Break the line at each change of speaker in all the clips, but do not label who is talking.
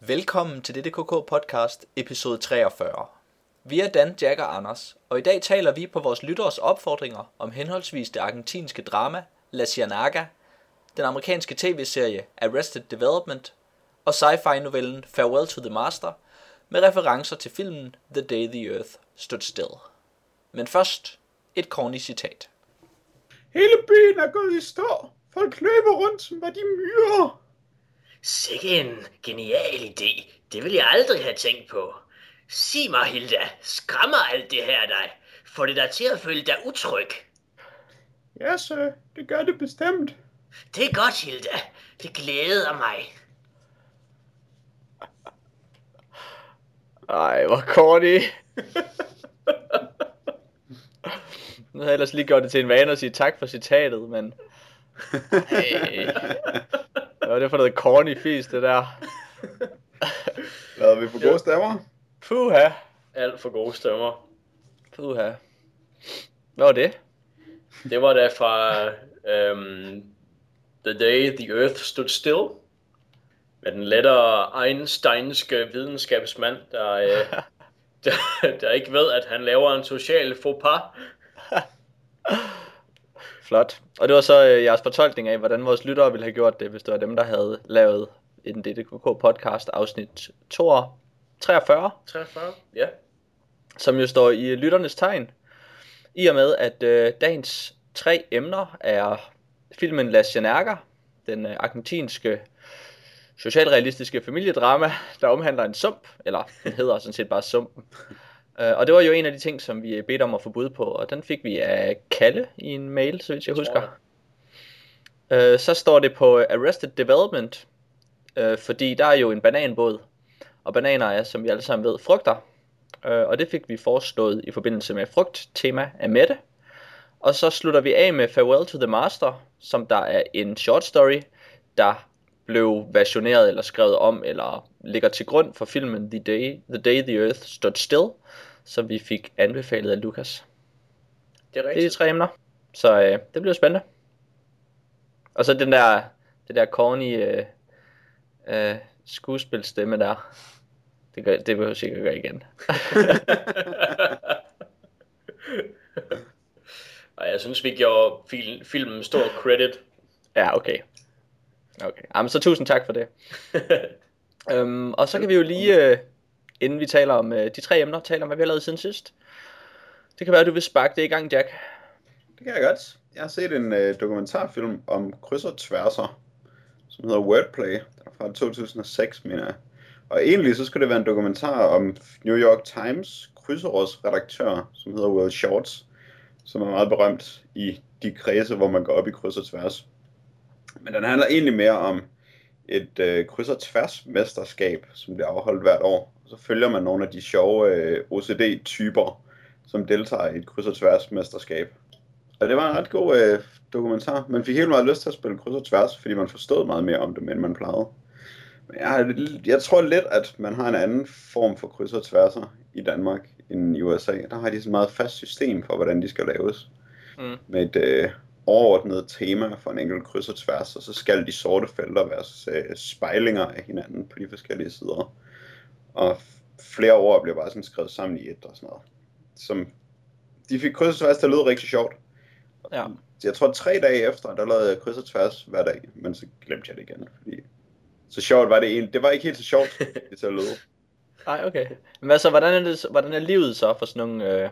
Velkommen til DDKK podcast episode 43. Vi er Dan, Jack og Anders, og i dag taler vi på vores lytteres opfordringer om henholdsvis det argentinske drama La Cianaga, den amerikanske tv-serie Arrested Development og sci-fi novellen Farewell to the Master med referencer til filmen The Day the Earth Stood Still. Men først et corny citat.
Hele byen er gået i stå. Folk løber rundt, som var de myrer.
Sikke en genial idé. Det vil jeg aldrig have tænkt på. Sig mig, Hilda, skræmmer alt det her dig? Får det dig til at føle dig utryg?
Ja, så det gør det bestemt.
Det er godt, Hilda. Det glæder mig.
Ej, hvor corny. nu havde jeg ellers lige gjort det til en vane at sige tak for citatet, men... Ej. Hvad var det for noget corny fis, det der?
Lader vi på gode stemmer?
Puha.
Alt for gode stemmer.
Puha. Hvad var det?
Det var da fra um, The Day the Earth Stood Still. Med den lettere Einsteinske videnskabsmand, der, øh, der, der ikke ved, at han laver en social faux pas.
Flot. Og det var så øh, jeres fortolkning af, hvordan vores lyttere ville have gjort det, hvis det var dem, der havde lavet en DDKK podcast afsnit 43,
43, ja.
som jo står i lytternes tegn. I og med, at øh, dagens tre emner er filmen La Ciénaga, den øh, argentinske socialrealistiske familiedrama, der omhandler en sump, eller den hedder sådan set bare Sumpen. Uh, og det var jo en af de ting, som vi bedte om at få bud på, og den fik vi af Kalle i en mail, så vidt jeg husker. Uh, så står det på Arrested Development, uh, fordi der er jo en bananbåd, og bananer er, som vi alle sammen ved, frugter. Og det fik vi foreslået i forbindelse med frugttema af Mette. Og så slutter vi af med Farewell to the Master, som der er en short story, der blev versioneret eller skrevet om, eller ligger til grund for filmen The Day the, Day the Earth Stood Still, som vi fik anbefalet af Lukas.
Det er
Det er de
rigtigt.
tre emner, så øh, det bliver spændende. Og så den der, det der corny øh, øh, skuespilstemme der, det, gør, det behøver jeg sikkert gøre igen.
Og jeg synes, vi gjorde fil- filmen stor credit.
ja, okay. Okay, Jamen, så tusind tak for det. Øhm, og så kan vi jo lige, øh, inden vi taler om øh, de tre emner, taler om, hvad vi har lavet siden sidst. Det kan være, at du vil sparke det i gang, Jack.
Det kan jeg godt. Jeg har set en øh, dokumentarfilm om kryds og tværser, som hedder Wordplay. Den er fra 2006, mener jeg. Og egentlig så skulle det være en dokumentar om New York Times krydserordsredaktør, som hedder Will Shorts, som er meget berømt i de kredse, hvor man går op i kryds og tværs. Men den handler egentlig mere om et øh, kryds og tværs mesterskab, som bliver afholdt hvert år. Så følger man nogle af de sjove øh, OCD-typer, som deltager i et kryds og tværs mesterskab. Og det var en ret god øh, dokumentar. Man fik helt meget lyst til at spille kryds og tværs, fordi man forstod meget mere om det, end man plejede. Men jeg, jeg tror lidt, at man har en anden form for kryds og tværser i Danmark end i USA. Der har de sådan et meget fast system for, hvordan de skal laves.
Mm.
Med et øh, overordnet tema for en enkelt kryds og tværs, og så skal de sorte felter være øh, spejlinger af hinanden på de forskellige sider. Og flere ord bliver bare sådan skrevet sammen i et og sådan noget. Som de fik kryds og tværs at lyde rigtig sjovt.
Ja.
Jeg tror tre dage efter, der lavede jeg kryds og tværs hver dag, men så glemte jeg det igen, fordi så sjovt var det egentlig. Det var ikke helt så sjovt, det at lyde.
Nej, okay. Men hvad så, hvordan er, det, hvordan er livet så for sådan nogle øh,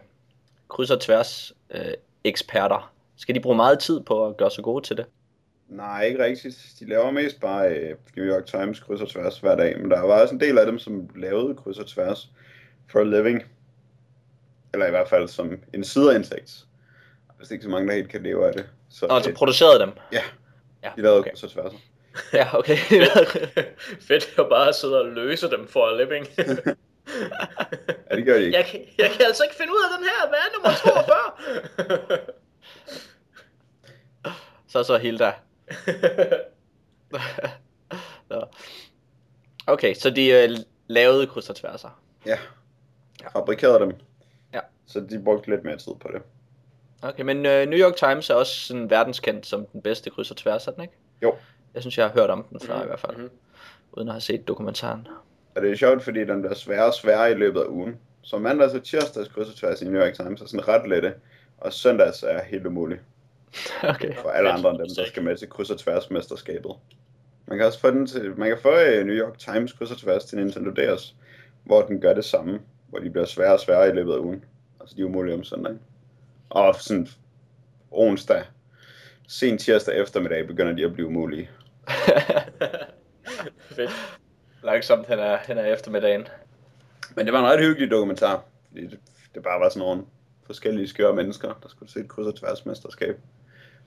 kryds og tværs øh, eksperter? Skal de bruge meget tid på at gøre sig gode til det?
Nej, ikke rigtigt. De laver mest bare øh, New York Times kryds og tværs hver dag, men der var også en del af dem, som lavede kryds og tværs for a living. Eller i hvert fald som en sideindtægt. Hvis ikke så mange, der helt kan leve af det. Så,
Og altså
øh,
producerede dem?
Ja,
Ja,
de lavede
okay.
kryds og tværs.
Ja, okay.
Fedt at bare sidde og løse dem for a living.
Ja, det gør de ikke.
jeg, kan, jeg kan altså ikke finde ud af den her. Hvad er nummer 42?
så så Hilda. Nå. Okay, så de øh, lavede kryds og tværser.
Ja, fabrikerede dem.
Ja.
Så de brugte lidt mere tid på det.
Okay, men øh, New York Times er også sådan verdenskendt som den bedste kryds og tværs, er den ikke?
Jo.
Jeg synes, jeg har hørt om den før
Mhm,
i hvert fald,
mhm.
uden at have set dokumentaren.
Og det er sjovt, fordi den bliver sværere og sværere i løbet af ugen. Så mandag og tirsdags kryds og tværs i New York Times er sådan ret lette, og søndags er helt umuligt
Okay.
for alle andre end dem, der skal med til kryds og tværs mesterskabet. Man kan også få den til, man kan få øh, New York Times kryds og tværs til Nintendo DS, hvor den gør det samme, hvor de bliver sværere og sværere i løbet af ugen. Altså de er umulige om søndagen. Og sådan onsdag, sen tirsdag eftermiddag begynder de at blive umulige.
Fedt.
Langsomt hen ad, hen ad eftermiddagen.
Men det var en ret hyggelig dokumentar, fordi det, det bare var sådan nogle forskellige skøre mennesker, der skulle se et kryds og tværs mesterskab.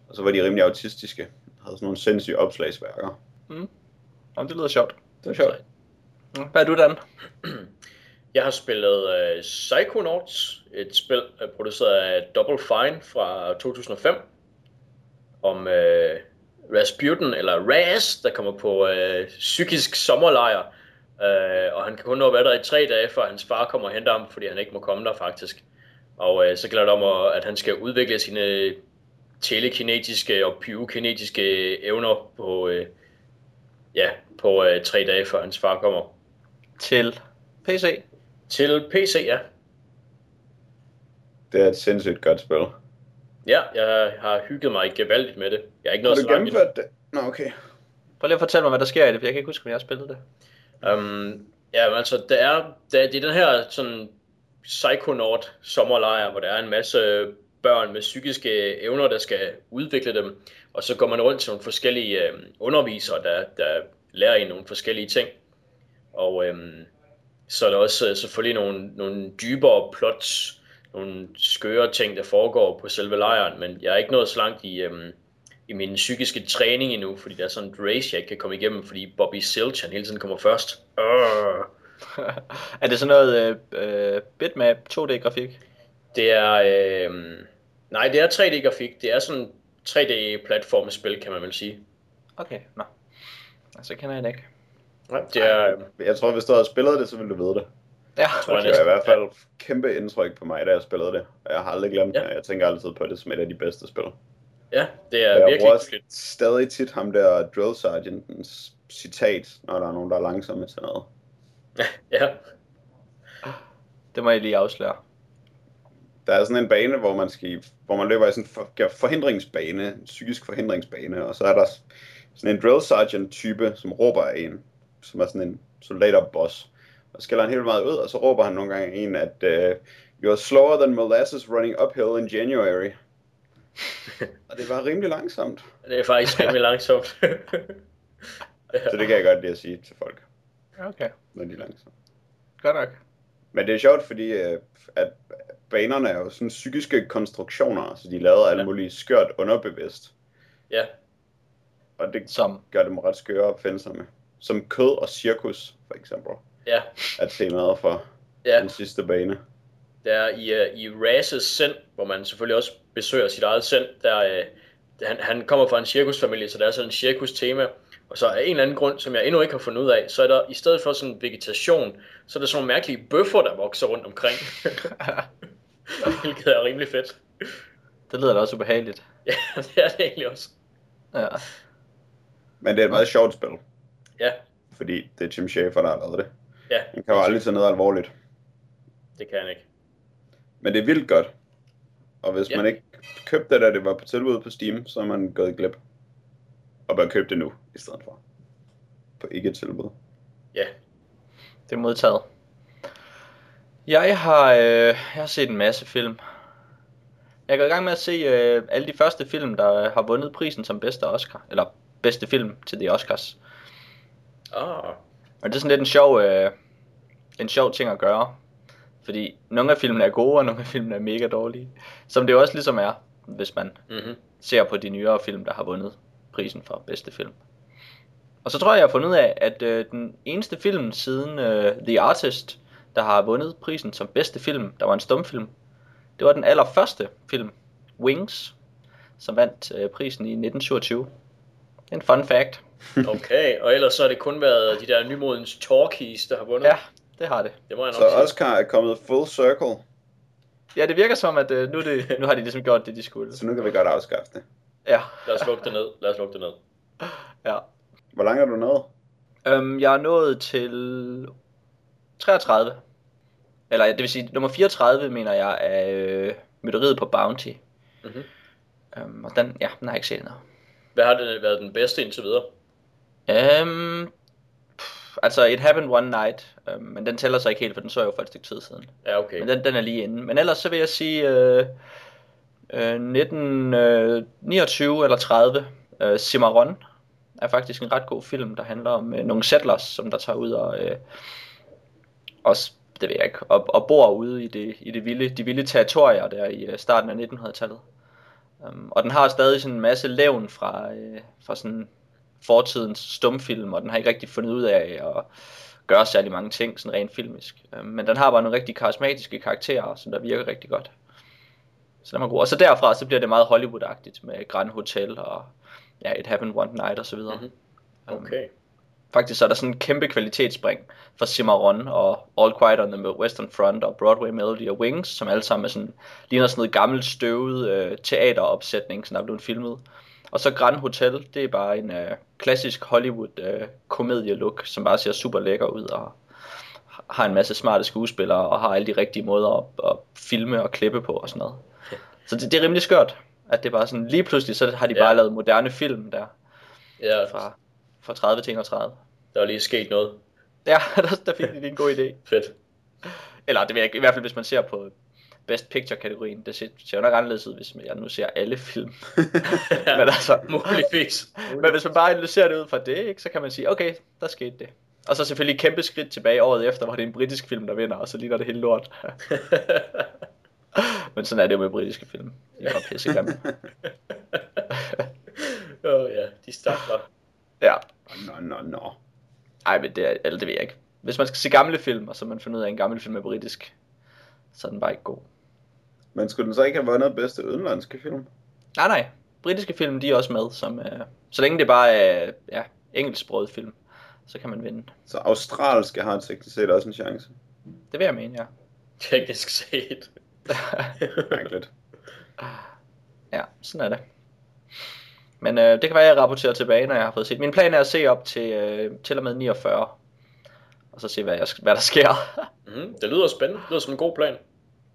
Og så var de rimelig autistiske, havde sådan nogle sindssyge opslagsværker.
Jamen, det lyder sjovt. Det er sjovt. Mm, Hvad er du, Dan?
Jeg har spillet uh, Psychonauts, et spil uh, produceret af Double Fine fra 2005, om uh, Rasputin, eller Raz, der kommer på uh, psykisk sommerlejr, uh, og han kan kun nå at være der i tre dage, før hans far kommer og henter ham, fordi han ikke må komme der faktisk. Og uh, så gælder det om, at han skal udvikle sine telekinetiske og pyrokinetiske evner på, uh, ja, på uh, tre dage, før hans far kommer.
Til PC.
Til PC, ja.
Det er et sindssygt godt spil.
Ja, jeg har hygget mig gevaldigt med det. Jeg er ikke
Har
noget
du
langt endnu.
gennemført det? Nå, okay.
Prøv lige at fortælle mig, hvad der sker i det, for jeg kan ikke huske, om jeg har spillet det.
Um, ja, men altså, det er, det, er, det er den her sådan psychonaut sommerlejr, hvor der er en masse børn med psykiske evner, der skal udvikle dem, og så går man rundt til nogle forskellige øh, undervisere, der, der lærer en nogle forskellige ting. Og øh, så er der også øh, selvfølgelig nogle, nogle dybere plots, nogle skøre ting, der foregår på selve lejren, men jeg er ikke nået så langt i, øh, i min psykiske træning endnu, fordi der er sådan et race, jeg ikke kan komme igennem, fordi Bobby Silch, han hele tiden kommer først. Øh.
er det sådan noget øh, øh bitmap 2D-grafik?
Det er, øh, nej, det er 3D-grafik, det er sådan 3D-platformspil, kan man vel sige.
Okay, nå. Altså, kender jeg det ikke.
Nej, det er,
Jeg tror, hvis du havde spillet det, så ville du vide det.
Ja,
tror jeg
Det var i hvert fald kæmpe indtryk på mig, da jeg spillede det. Og jeg har aldrig glemt
Ja.
det, jeg tænker altid på det som et af de bedste spil.
Ja, det er
jeg
virkelig
bruger
hyggeligt.
stadig tit ham der drill sergeantens citat, når der er nogen, der er langsomme til noget.
Ja,
det må jeg lige afsløre.
Der er sådan en bane, hvor man, skal, hvor man løber i sådan en forhindringsbane, en psykisk forhindringsbane, og så er der sådan en drill sergeant type, som råber af en, som er sådan en soldaterboss. Og skælder han helt meget ud, og så råber han nogle gange en, at uh, you're slower than molasses running uphill in January. og det var rimelig langsomt.
det er faktisk rimelig langsomt.
Så det kan jeg godt lide at sige til folk,
Okay,
når de er langsomme.
godt nok.
Men det er sjovt, fordi øh, at banerne er jo sådan psykiske konstruktioner, så de er alt
Ja.
muligt skørt underbevidst.
ja,
Og det
Som,
gør dem ret skøre opfindsomme. Som kød og cirkus, for eksempel,
ja,
er temaet for
ja.
den sidste bane.
Der er i, uh, i Razes sind, hvor man selvfølgelig også besøger sit eget sind, der, uh, han, han kommer fra en cirkusfamilie, så der er sådan en cirkus-tema. Og så af en eller anden grund, som jeg endnu ikke har fundet ud af, så er der i stedet for sådan vegetation, så er der sådan nogle mærkelige bøffer, der vokser rundt omkring. Hvilket er rimelig fedt.
det lyder da også ubehageligt.
Ja, det er det egentlig også.
Ja.
Men det er et meget sjovt spil,
Ja,
fordi det er Tim Schafer, der har lavet det.
ja,
Han kan jo aldrig tage noget alvorligt.
det kan han ikke.
Men det er vildt godt. Og hvis
Ja.
man ikke købte det, da det var på tilbud på Steam, så er man gået glip. Og bør købe det nu, i stedet for. På ikke tilbud.
Ja,
Det er modtaget. Jeg har, øh, jeg har set en masse film. Jeg er gået i gang med at se øh, alle de første film, der har vundet prisen som bedste Oscar. Eller bedste film til de Oscars.
ah,
Og det er sådan lidt en sjov, øh, en sjov ting at gøre. Fordi nogle af filmene er gode, og nogle af filmene er mega dårlige. Som det jo også ligesom er, hvis man
mm-hmm.
ser på de nyere film, der har vundet prisen for bedste film. Og så tror jeg, jeg har fundet ud af, at øh, den eneste film siden øh, The Artist, der har vundet prisen som bedste film, der var en stumfilm, det var den allerførste film, Wings, som vandt øh, prisen i 1927. En fun fact.
okay. Og ellers så har det kun været de der nymodens talkies, der har vundet.
Ja, det har det.
Det må jeg nok
Så
sige.
Oscar er kommet full circle,
Ja, det virker som, at øh, nu, er det, nu har de ligesom gjort det, de skulle.
så nu kan vi godt afskaffe det.
Ja,
Lad os lukke det ned. Lad os lukke det ned.
ja.
Hvor langt er du nået?
Øhm, jeg er nået til 33. Eller det vil sige, nummer 34 mener jeg er øh, mytteriet på Bounty.
Mhm.
Um, og den, ja, den har jeg ikke set endnu.
Hvad har det været den bedste indtil videre?
Um, pff, altså, It Happened One Night, um, men den tæller sig ikke helt, for den så jeg jo for et stykke tid siden.
Ja, okay.
Men den, den er lige inde. Men ellers så vil jeg sige øh, øh, 1929 eller 30. Øh, Cimarron er faktisk en ret god film, der handler om øh, nogle settlers, som der tager ud og øh, også, det ved jeg ikke, og, og bor ude i det, i det vilde, de vilde territorier der i øh, starten af 1900-tallet. Um, og den har stadig sådan en masse levn fra, øh, fra sådan fortidens stumfilm, og den har ikke rigtig fundet ud af at gøre særlig mange ting, sådan rent filmisk. Øh, Men den har bare nogle rigtig karismatiske karakterer, som der virker rigtig godt. Så den er god. Og så derfra, så bliver det meget Hollywood-agtigt med Grand Hotel og ja, It Happened One Night og så videre.
Mhm.
Um,
Okay.
Faktisk så er der sådan en kæmpe kvalitetsspring fra Cimarron og All Quiet on the Western Front og Broadway Melody og Wings, som alle sammen er sådan, ligner sådan noget gammelt støvet øh, teateropsætning, som er blevet filmet. Og så Grand Hotel, det er bare en øh, klassisk Hollywood øh, komedie-look, som bare ser super lækker ud og har en masse smarte skuespillere og har alle de rigtige måder at, at filme og klippe på og sådan noget. Så det, det er rimelig skørt, at det bare sådan, lige pludselig så har de bare
Ja.
lavet moderne film der,
Ja,
fra, fra 30 til 31.
der er lige sket noget.
Ja, der, der fik de lige en god idé.
Fedt.
Eller det vil jeg ikke, i hvert fald hvis man ser på Best Picture-kategorien. Det ser, ser jo nok anderledes ud, hvis jeg nu ser alle film.
Ja,
Men altså,
muligvis.
men hvis man bare analyserer det ud fra det, ikke, så kan man sige, okay, der skete det. Og så selvfølgelig et kæmpe skridt tilbage året efter, hvor det er en britisk film, der vinder, og så ligner det helt lort. Men sådan er det jo med britiske film. De er bare pissegrimme.
Åh oh, ja, de stakler.
Ja.
Nå, nå, nå.
Ej, men det, er, eller det ved jeg ikke. Hvis man skal se gamle film, og så man finder ud af, at en gammel film er britisk, så er den bare ikke god.
Men skulle den så ikke have vundet bedste udenlandske film?
Nej, nej. Britiske film, de er også med. Som, øh, så længe det bare er ja, engelsksproget film, så kan man vinde.
Så australske har teknisk set også en chance.
Det vil jeg mene, ja.
Teknisk set.
Mærkeligt.
ja, sådan er det. Men øh, det kan være, at jeg rapporterer tilbage, når jeg har fået set. Min plan er at se op til, øh, til og med 49. Og så se, hvad, jeg, hvad der sker.
mm, det lyder spændende. Det lyder som en god plan.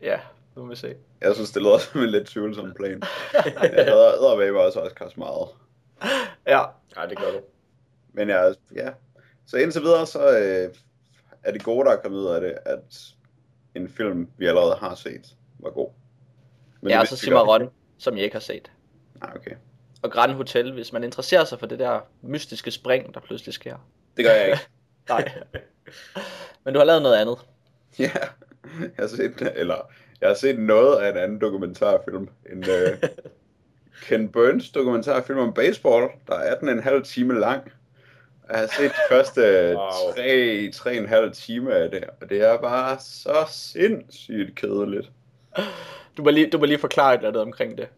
ja, nu må vi se.
Jeg synes, det lyder som en lidt tvivlsom plan. Jeg havde Edderbabe også Oscars meget.
Ja,
Nej, det gør du.
Men ja, ja. Så indtil videre, så øh, er det gode, der er kommet ud af det, at en film, vi allerede har set, var god. Men
ja
det
og så. Cimarron, som jeg ikke har set.
Nej, okay.
Og Grand Hotel, hvis man interesserer sig for det der mystiske spring, der pludselig sker.
Det gør jeg ikke.
Nej. Men du har lavet noget andet.
Ja, jeg har set, eller jeg har set noget af en anden dokumentarfilm. En uh, Ken Burns dokumentarfilm om baseball, der er 18,5 time lang. Jeg har set de første
Wow.
3, 3,5 timer af det, og det er bare så sindssygt kedeligt.
Du må lige, du må lige forklare et eller andet omkring det.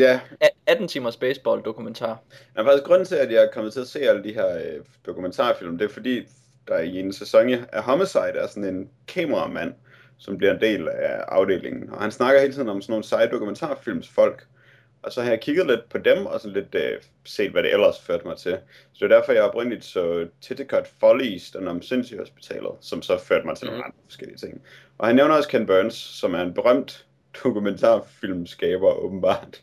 Ja,
A- 18 timers baseball dokumentar.
Men faktisk grunden til, at jeg er kommet til at se alle de her øh, dokumentarfilm, det er fordi, der i en sæson af Homicide er sådan en kameramand, som bliver en del af afdelingen. Og han snakker hele tiden om sådan nogle seje dokumentarfilmsfolk. Og så har jeg kigget lidt på dem, og sådan lidt øh, set, hvad det ellers førte mig til. Så det er derfor, jeg oprindeligt så Titicut Follies, den om Sindssygehospitalet, som så førte mig til nogle
Mhm.
andre forskellige ting. Og han nævner også Ken Burns, som er en berømt dokumentarfilmskaber, åbenbart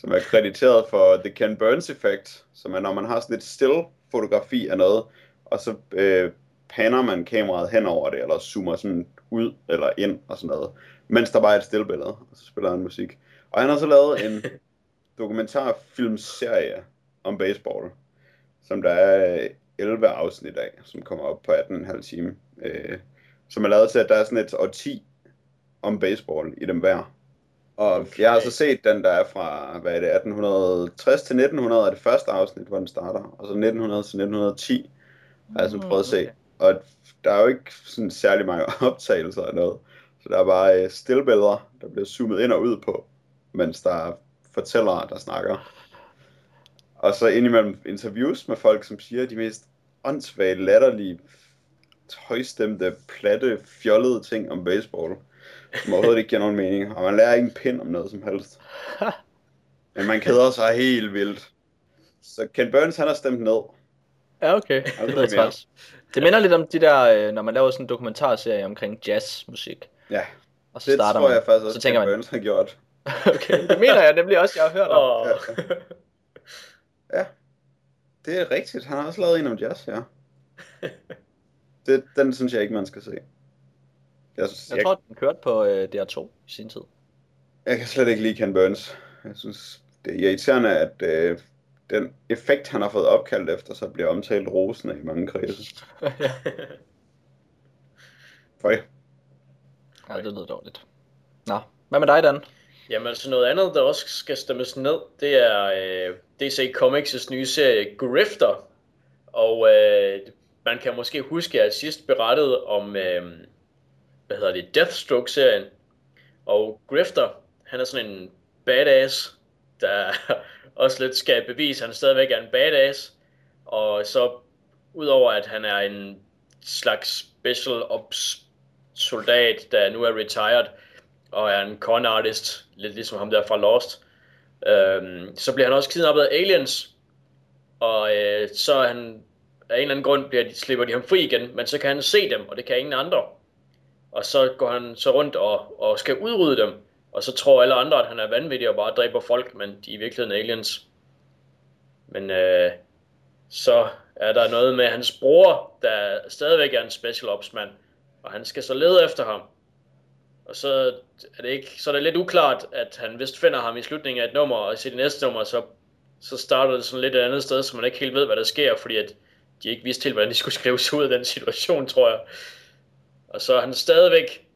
som er krediteret for The Ken Burns Effect, som er, når man har sådan et still fotografi af noget, og så øh, panner man kameraet hen over det, eller zoomer sådan ud eller ind og sådan noget, mens der bare er et stillbillede, og så spiller han musik. Og han har så lavet en dokumentarfilmserie om baseball, som der er 11 afsnit af, som kommer op på 18,5 time, øh, som er lavet til, at der er sådan et årti om baseball i dem hver. Og okay.
Okay.
jeg har så set den, der er fra, hvad er det, 1860 til 1900 er det første afsnit, hvor den starter, og så 1900 til 1910 har jeg så prøvet at se. Og der er jo ikke sådan særlig mange optagelser af noget, så der er bare øh, stillbilleder, der bliver zoomet ind og ud på, mens der er fortællere, der snakker. Og så indimellem interviews med folk, som siger de mest åndssvage, latterlige, højstemte, platte, fjollede ting om baseball, som overhovedet ikke giver nogen mening, og man lærer ikke en pind om noget som helst. Men man keder sig helt vildt. Så Ken Burns, han har stemt ned.
Ja, okay. Det
Aldrig
lyder
mere.
træls. Det minder lidt om de der, øh, når man laver sådan en dokumentarserie omkring jazzmusik.
Ja,
Og så
det
starter
tror
man,
jeg faktisk også,
så tænker
Ken
man,
Burns har gjort.
okay, det mener jeg nemlig også, jeg har hørt om.
Og,
Ja, det er rigtigt. Han har også lavet en om jazz, ja. Det, den synes jeg ikke, man skal se. Jeg,
Jeg
jeg,
tror, den kørte på øh, DR2 i sin tid.
jeg kan slet ikke lide Ken Burns. Jeg synes, det er irriterende, at øh, den effekt, han har fået opkaldt efter, så bliver omtalt rosende i mange kredse. Føj.
Ja, det lyder dårligt. Nå, hvad med dig, Dan?
Jamen altså noget andet, der også skal stemmes ned, det er øh, DC Comics' nye serie Grifter. Og øh, man kan måske huske, at jeg sidst berettede om, øh, hvad hedder det, Deathstroke-serien. Og Grifter, han er sådan en badass, der også lidt skal bevise, at han stadigvæk er en badass. Og så udover at han er en slags special ops soldat, der nu er retired, og er en con artist, lidt ligesom ham der fra Lost. Øhm, så bliver han også kidnappet af aliens, og øh, så er han, af en eller anden grund bliver de, slipper de ham fri igen, men så kan han se dem, og det kan ingen andre. Og så går han så rundt og, og skal udrydde dem, og så tror alle andre, at han er vanvittig og bare dræber folk, men de er i virkeligheden aliens. Men øh, så er der noget med hans bror, der stadigvæk er en special ops mand, og han skal så lede efter ham. Og så er det ikke, så er det lidt uklart, at han vist finder ham i slutningen af et nummer, og i sit næste nummer, så, så starter det sådan lidt et andet sted, så man ikke helt ved, hvad der sker, fordi at de ikke vidste helt, hvordan de skulle skrive ud af den situation, tror jeg. Og så er han stadigvæk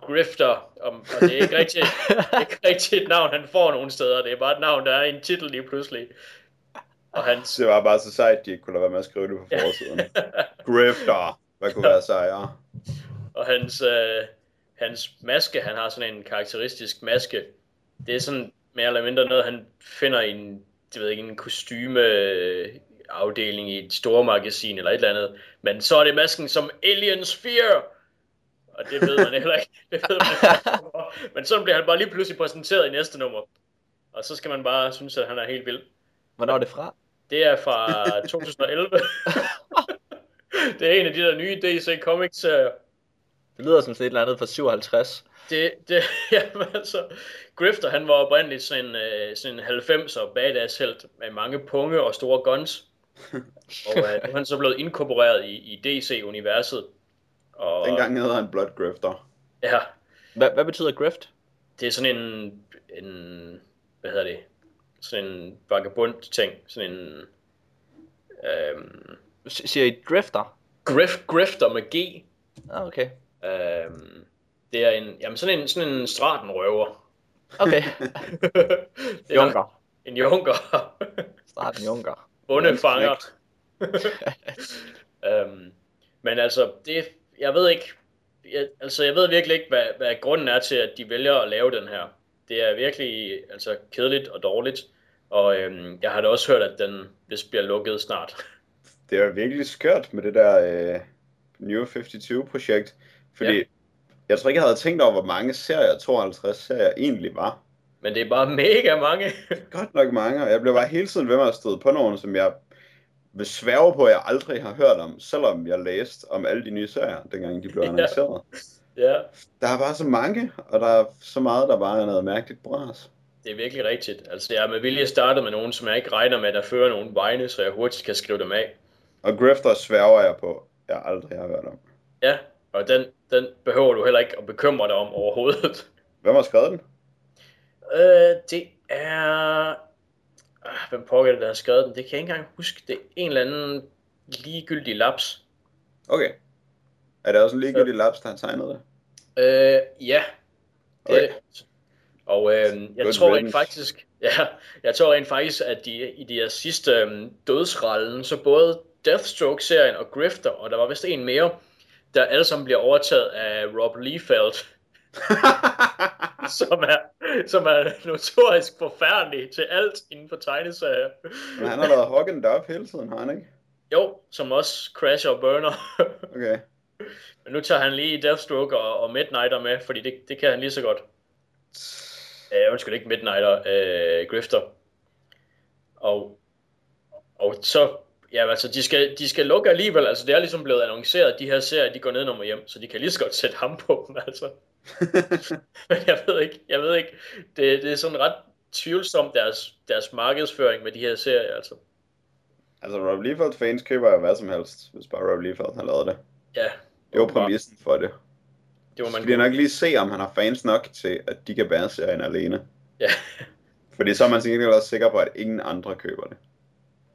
grifter, og, og det er ikke rigtigt, det er ikke rigtigt et navn, han får nogen steder. Det er bare et navn, der er i en titel lige pludselig. Og hans,
Det var bare så sejt, de ikke kunne lade være med at skrive det på forsiden. Grifter. Hvad kunne være sejere?
og hans, øh, hans maske, han har sådan en karakteristisk maske. Det er sådan mere eller mindre noget, han finder i en, det ved ikke, en kostyme afdeling i et store magasin eller et eller andet. Men så er det masken som Aliens Fear. Og det ved man heller ikke. Det ved man ikke. Men så bliver han bare lige pludselig præsenteret i næste nummer. Og så skal man bare synes, at han er helt vild.
Hvornår er det fra?
Det er fra 2011. det er en af de der nye DC Comics serier.
Det lyder som sådan et eller andet fra 57.
Det, det, jamen altså, Grifter, han var oprindeligt sådan en, øh, sådan en 90'er badass helt med mange punge og store guns. Og øh, er han så blevet inkorporeret i, i DC-universet. Og,
Dengang hedder han Blood Grifter.
Ja,
Hvad, hvad betyder grift?
det er sådan en, en hvad hedder det, sådan en vagabond ting, sådan en øhm,
S- Siger I drifter?
grift, grifter med G.
Ah, okay.
Øhm, det er en, jamen sådan en, sådan en stratenrøver.
Okay.
Det er
Junker.
En junker.
Starten Junker.
Bondefanger. øhm, men altså, det, jeg ved ikke, jeg, altså jeg ved virkelig ikke, hvad, hvad grunden er til, at de vælger at lave den her. Det er virkelig altså, kedeligt og dårligt, og øhm, jeg har da også hørt, at den vist bliver lukket snart.
Det er virkelig skørt med det der øh, New 52-projekt. Fordi
Ja.
jeg tror ikke, jeg havde tænkt over, hvor mange serier, 52 serier, egentlig var.
Men det er bare mega mange.
Godt nok mange, og jeg blev bare hele tiden ved med at støde på nogen, som jeg vil sværge på, at jeg aldrig har hørt om, selvom jeg læste om alle de nye serier, dengang de blev
Ja.
annonceret.
ja,
Der er bare så mange, og der er så meget, der bare er noget mærkeligt bras.
det er virkelig rigtigt. Altså, jeg er med vilje startet med nogen, som jeg ikke regner med, der fører nogen vegne, så jeg hurtigt kan skrive dem af.
Og Grifter sværger jeg på, jeg aldrig har hørt om.
Ja, og den, den behøver du heller ikke at bekymre dig om overhovedet.
Hvem har skrevet den?
Øh, det er... Ah, hvem pokker det, der har skrevet den? Det kan jeg ikke engang huske. Det er en eller anden ligegyldig laps.
Okay. Er det også en ligegyldig laps, der har tegnet det?
Øh, ja. Det
Okay.
Og øh, jeg
Good
tror rent faktisk, ja, jeg tror rent faktisk, at de, i de her sidste øh, dødsrallen, så både Deathstroke-serien og Grifter, og der var vist en mere, der alle sammen bliver overtaget af Rob Liefeld, som er, som er notorisk forfærdelig til alt inden for tegneserier.
Men han har lavet Hawken op hele tiden, har han ikke?
Jo, som også Crasher og Burner.
Okay.
Men nu tager han lige Deathstroke og, og Midnighter med, fordi det, det kan han lige så godt. Øh, undskyld, ikke Midnighter, øh, Grifter. Og, og så, Ja, altså, de skal, de skal lukke alligevel. Altså, det er ligesom blevet annonceret, at de her serier, de går ned nummer hjem, så de kan lige så godt sætte ham på dem, altså. Men jeg ved ikke, jeg ved ikke. Det, det er sådan ret tvivlsomt, deres, deres markedsføring med de her serier, altså.
Altså, Rob Liefeld fans køber jo hvad som helst, hvis bare Rob Liefeld har lavet det.
Ja.
Det var præmissen for det.
Det må man
skal nok lige se, om han har fans nok til, at de kan bære serien alene.
Ja,
Fordi så er man sikkert også sikker på, at ingen andre køber det.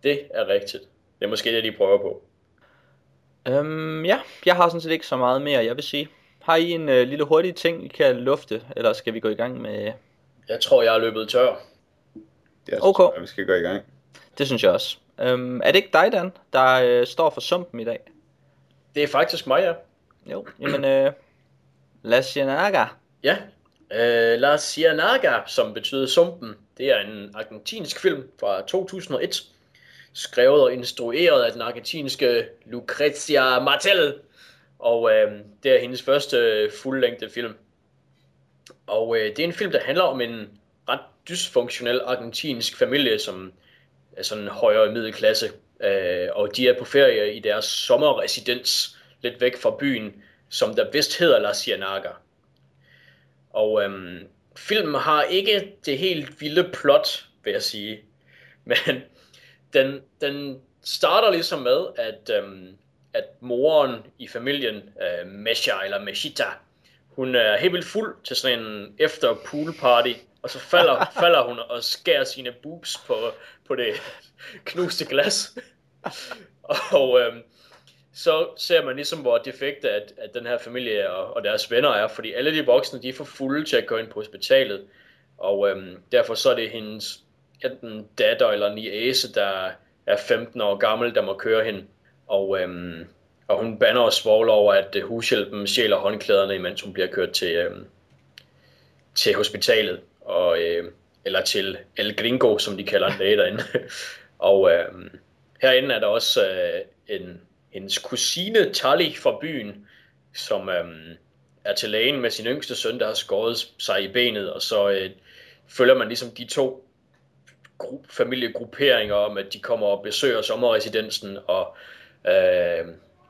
det er rigtigt. Det er måske det, de prøver på.
Øhm, ja, jeg har sådan set ikke så meget mere, jeg vil sige. Har I en øh, lille hurtig ting, I kan lufte, eller skal vi gå i gang med...
Jeg tror, jeg er løbet tør.
Jeg
Ok.
tror, vi skal gå i gang.
Det synes jeg også. Øhm, er det ikke dig, Dan, der øh, står for sumpen i dag?
Det er faktisk mig, ja.
Jo, jamen, øh, La Ciénaga.
Ja, øh, La Ciénaga, som betyder Sumpen, det er en argentinsk film fra 2001, skrevet og instrueret af den argentinske Lucrezia Martel, og øh, det er hendes første øh, fuldlængde film. Og øh, det er en film, der handler om en ret dysfunktionel argentinsk familie, som er sådan en højere middelklasse, øh, og de er på ferie i deres sommerresidens, lidt væk fra byen, som der vist hedder La Ciénaga. Og øh, filmen har ikke det helt vilde plot, vil jeg sige. Men den, den starter ligesom med, at, øhm, at moren i familien, øh, Mesha eller Meshita, hun er helt vildt fuld til sådan en efter pool party, og så falder, falder hun og skærer sine boobs på, på det knuste glas. og øhm, så ser man ligesom, hvor defekte at, at den her familie og, og deres venner er, fordi alle de voksne, de er for fulde til at gå ind på hospitalet, og øhm, derfor så er det hendes enten datter eller niece, der er 15 år gammel, der må køre hende, og, øhm, og hun banner og svogler over, at øh, hushjælpen sjæler håndklæderne, imens hun bliver kørt til, øhm, til hospitalet, og, øh, eller til El Gringo, som de kalder en læge derinde. og øh, herinde er der også øh, en, hendes kusine Tali fra byen, som øh, er til lægen med sin yngste søn, der har skåret sig i benet, og så øh, følger man ligesom de to familiegrupperinger om, at de kommer og besøger sommerresidensen, og øh,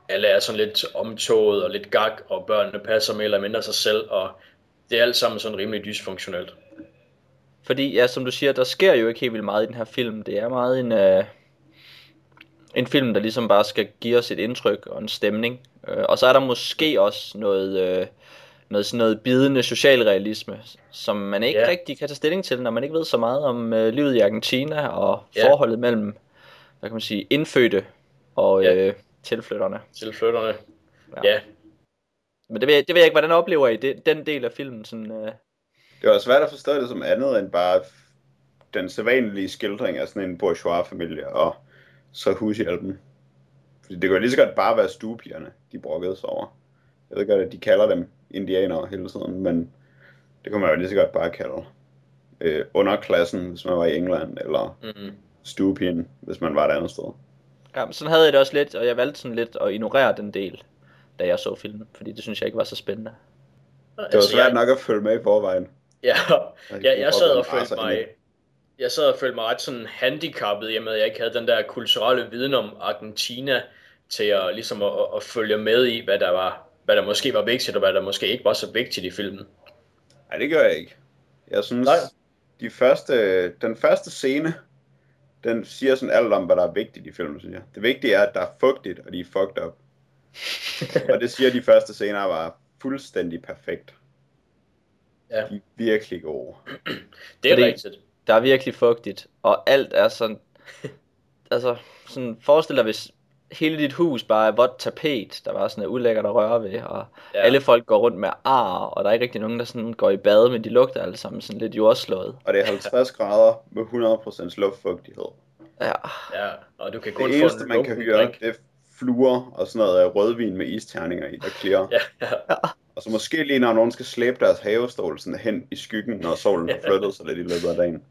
alle er sådan lidt omtoget og lidt gag, og børnene passer mere eller mindre sig selv, og det er alt sammen sådan rimelig dysfunktionelt.
Fordi, ja, som du siger, der sker jo ikke helt vildt meget i den her film. Det er meget en, øh, en film, der ligesom bare skal give os et indtryk og en stemning. Øh, og så er der måske også noget, øh, noget, sådan noget bidende socialrealisme, som man ikke
Ja.
rigtig kan tage stilling til, når man ikke ved så meget om øh, livet i Argentina og
Ja.
forholdet mellem, hvad kan man sige, indfødte og
Ja.
øh, tilflytterne.
til flytterne.
Ja.
Ja. ja.
Men det ved, jeg, det ved jeg ikke, hvordan oplever I det, den del af filmen? Sådan, øh,
Det var svært at forstå det som andet end bare den sædvanlige skildring af sådan en bourgeois-familie og så hushjælpen. Fordi det kunne lige så godt bare være stuepigerne, de brokkede sig over. Jeg ved godt, at de kalder dem indianere hele tiden, men det kunne man jo lige så godt bare kalde øh, underklassen, hvis man var i England, eller
Mm-hmm.
stuepigen, hvis man var et andet sted.
Ja, men sådan havde jeg det også lidt, og jeg valgte sådan lidt at ignorere den del, da jeg så filmen, fordi det synes jeg ikke var så spændende.
Det var svært
jeg,
nok at følge med i forvejen.
Ja,
Jeg
ja, jeg sad og følte
så
mig, jeg sad og følte mig ret sådan handicappet, i og med at jeg ikke havde den der kulturelle viden om Argentina, til at, ligesom at, at følge med i, hvad der var, hvad der måske var vigtigt, og hvad der måske ikke var så vigtigt i filmen.
Nej, det gør jeg ikke. Jeg synes,
Nej.
de første, den første scene, den siger sådan alt om, hvad der er vigtigt i filmen, synes jeg. Det vigtige er, at der er fugtigt, og de er fucked up. og det siger de første scener var fuldstændig perfekt.
Ja.
De er virkelig gode.
Det er
Fordi-
rigtigt.
Der er virkelig fugtigt, og alt er sådan, altså, sådan, forestil dig, hvis hele dit hus bare er vådt tapet, der var sådan er ulækkert at røre ved, og
Ja.
alle folk går rundt med ar, og der er ikke rigtig nogen, der sådan går i bad, men de lugter alle sammen sådan lidt jordslået.
Og det er 50 grader med 100% luftfugtighed.
Ja,
Ja, og du kan kun
Det eneste,
en
man kan høre,
drink.
det er fluer og sådan noget rødvin med isterninger i, der klirrer.
Ja, ja.
Og så måske lige når nogen skal slæbe deres havestol sådan hen i skyggen, når solen har flyttet sig lidt i løbet af dagen.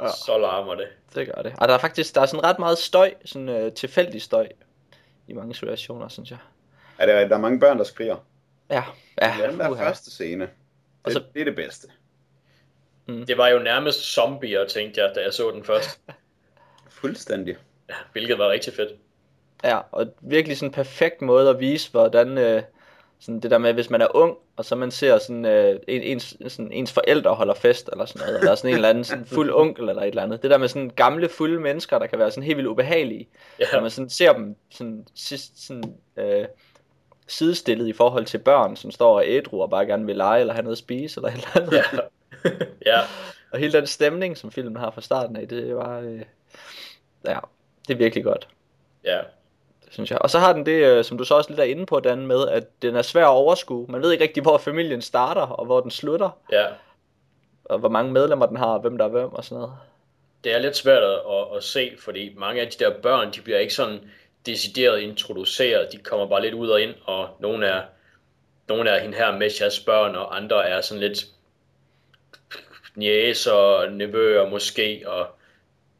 Ja.
Så larmer det.
det gør det. Og der er faktisk, der er sådan ret meget støj, sådan øh, tilfældig støj, i mange situationer, synes jeg.
Er der, der er mange børn, der skriger.
Ja, ja,
Den der
uha.
første scene, det,
Og så-
det er det bedste.
Det var jo nærmest zombier, tænkte jeg, da jeg så den først.
Fuldstændig.
Ja, hvilket var rigtig fedt.
Ja, og virkelig sådan en perfekt måde at vise, hvordan øh, sådan det der med, hvis man er ung, og så man ser sådan, øh, en, ens, sådan ens forældre holder fest, eller sådan noget, eller sådan en eller anden sådan fuld onkel, eller et eller andet. Det der med sådan gamle, fulde mennesker, der kan være sådan helt vildt ubehagelige,
Ja,
når man sådan ser dem sådan, sidst, sådan øh, sidestillet i forhold til børn, som står og ædru og bare gerne vil lege, eller have noget at spise, eller et eller andet.
ja. ja,
Og hele den stemning, som filmen har fra starten af, det var, øh, ja, det er virkelig godt.
ja,
synes jeg. Og så har den det, øh, som du så også lidt er inde på, Dan, med, at den er svær at overskue. Man ved ikke rigtig, hvor familien starter, og hvor den slutter,
ja.
og hvor mange medlemmer den har, og hvem der er hvem, og sådan noget.
Det er lidt svært at, at, se, fordi mange af de der børn, de bliver ikke sådan decideret introduceret. De kommer bare lidt ud og ind, og nogle er, nogle er hende her Messias børn, og andre er sådan lidt næser og nevøer måske, og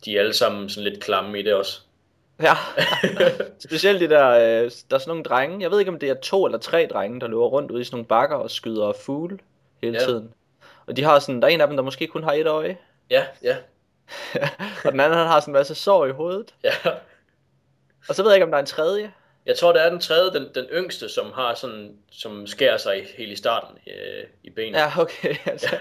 de er alle sammen sådan lidt klamme i det også.
Ja, specielt de der, øh, der er sådan nogle drenge, jeg ved ikke om det er to eller tre drenge, der løber rundt ude i sådan nogle bakker og skyder fugle hele
Ja.
tiden. Og de har sådan, der er en af dem, der måske kun har et øje,
Ja, ja,
og den anden han har sådan en masse sår i hovedet.
ja.
Og så ved jeg ikke, om der er en tredje.
Jeg tror, det er den tredje, den, den yngste, som har sådan, som skærer sig helt i starten øh, i benet.
Ja, okay. Altså,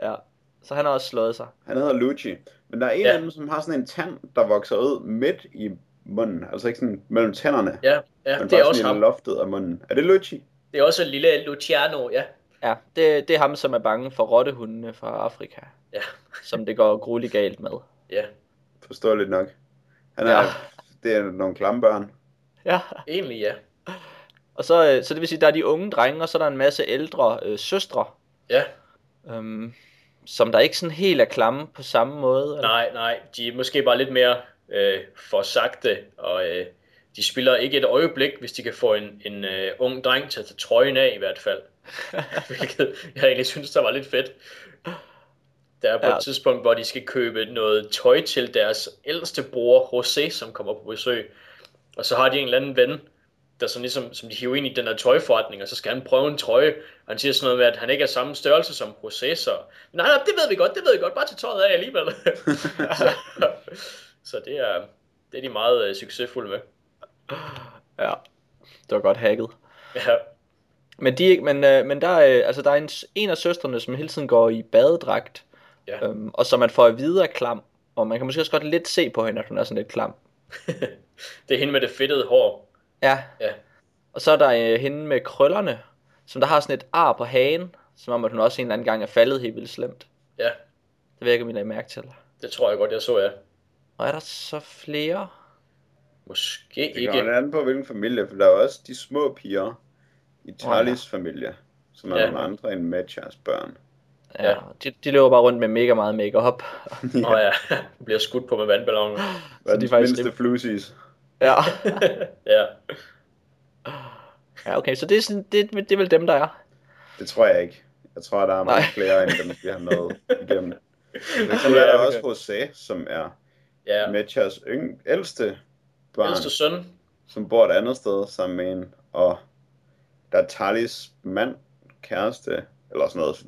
Ja.
ja. Så han har også slået sig.
Han hedder Lucci. Men der er en
Ja.
af dem, som har sådan en tand, der vokser ud midt i munden. Altså ikke sådan mellem tænderne.
ja, ja
men
det er
bare
også
sådan i
ham.
loftet af munden. Er det Lucci?
Det er også lille Luciano, ja.
Ja, det, det er ham, som er bange for rottehundene fra Afrika,
Ja,
som det går grueligt galt med.
ja.
Forståeligt nok. Han er,
Ja.
Det er nogle klamme børn.
Ja,
Egentlig ja.
og så, øh, så det vil sige, der er de unge drenge, og så er der en masse ældre øh, søstre,
Ja,
øhm, som der ikke sådan helt er klamme på samme måde. Eller?
nej, nej. De er måske bare lidt mere øh, for sagte, og øh, de spiller ikke et øjeblik, hvis de kan få en, en øh, ung dreng til at tage trøjen af i hvert fald. Hvilket jeg egentlig synes, der var lidt fedt. Der er på
Ja.
et tidspunkt, hvor de skal købe noget tøj til deres ældste bror, José, som kommer på besøg. Og så har de en eller anden ven, der sådan ligesom, som de hiver ind i den der tøjforretning, og så skal han prøve en trøje. Og han siger sådan noget med, at han ikke er samme størrelse som så... Nej, nej, det ved vi godt, det ved vi godt, bare til tøjet af alligevel. så, det er, det er de meget uh, succesfulde med.
Ja, det var godt hacket.
Ja,
Men, de, men, øh, men der, er, altså, der er en, en af søstrene, som hele tiden går i badedragt,
Ja.
øhm, og som man får at vide er klam. Og man kan måske også godt lidt se på hende, at hun er sådan lidt klam.
det er hende med det fedtede hår.
Ja,
Ja,
og så er der øh, hende med krøllerne, som der har sådan et ar på hagen, som om at hun også en eller anden gang er faldet helt vildt slemt.
ja,
Det ved jeg ikke, om I lagde mærke til.
det tror jeg godt, jeg så, ja.
Og er der så flere?
Måske
Det
ikke.
lidt an på, hvilken familie. For der er også de små piger i Charlies familie. Som er
Ja.
nogle andre end Matchers børn.
Ja,
Ja.
De, de løber bare rundt med mega meget makeup.
Åh oh, ja, bliver skudt på med vandballonen.
Verdens
de er faktisk
mindste
lidt-
flusies.
Ja.
ja,
ja, okay, så det er, sådan, det, det er vel dem, der er.
Det tror jeg ikke. Jeg tror, der er mange
Nej.
flere end dem, vi har nået igennem. Men så er der også José, som er
ja.
Matchers yng, ældste barn,
Ældste søn.
som bor et andet sted sammen med en. Og der er Charlies mand, kæreste, eller sådan noget.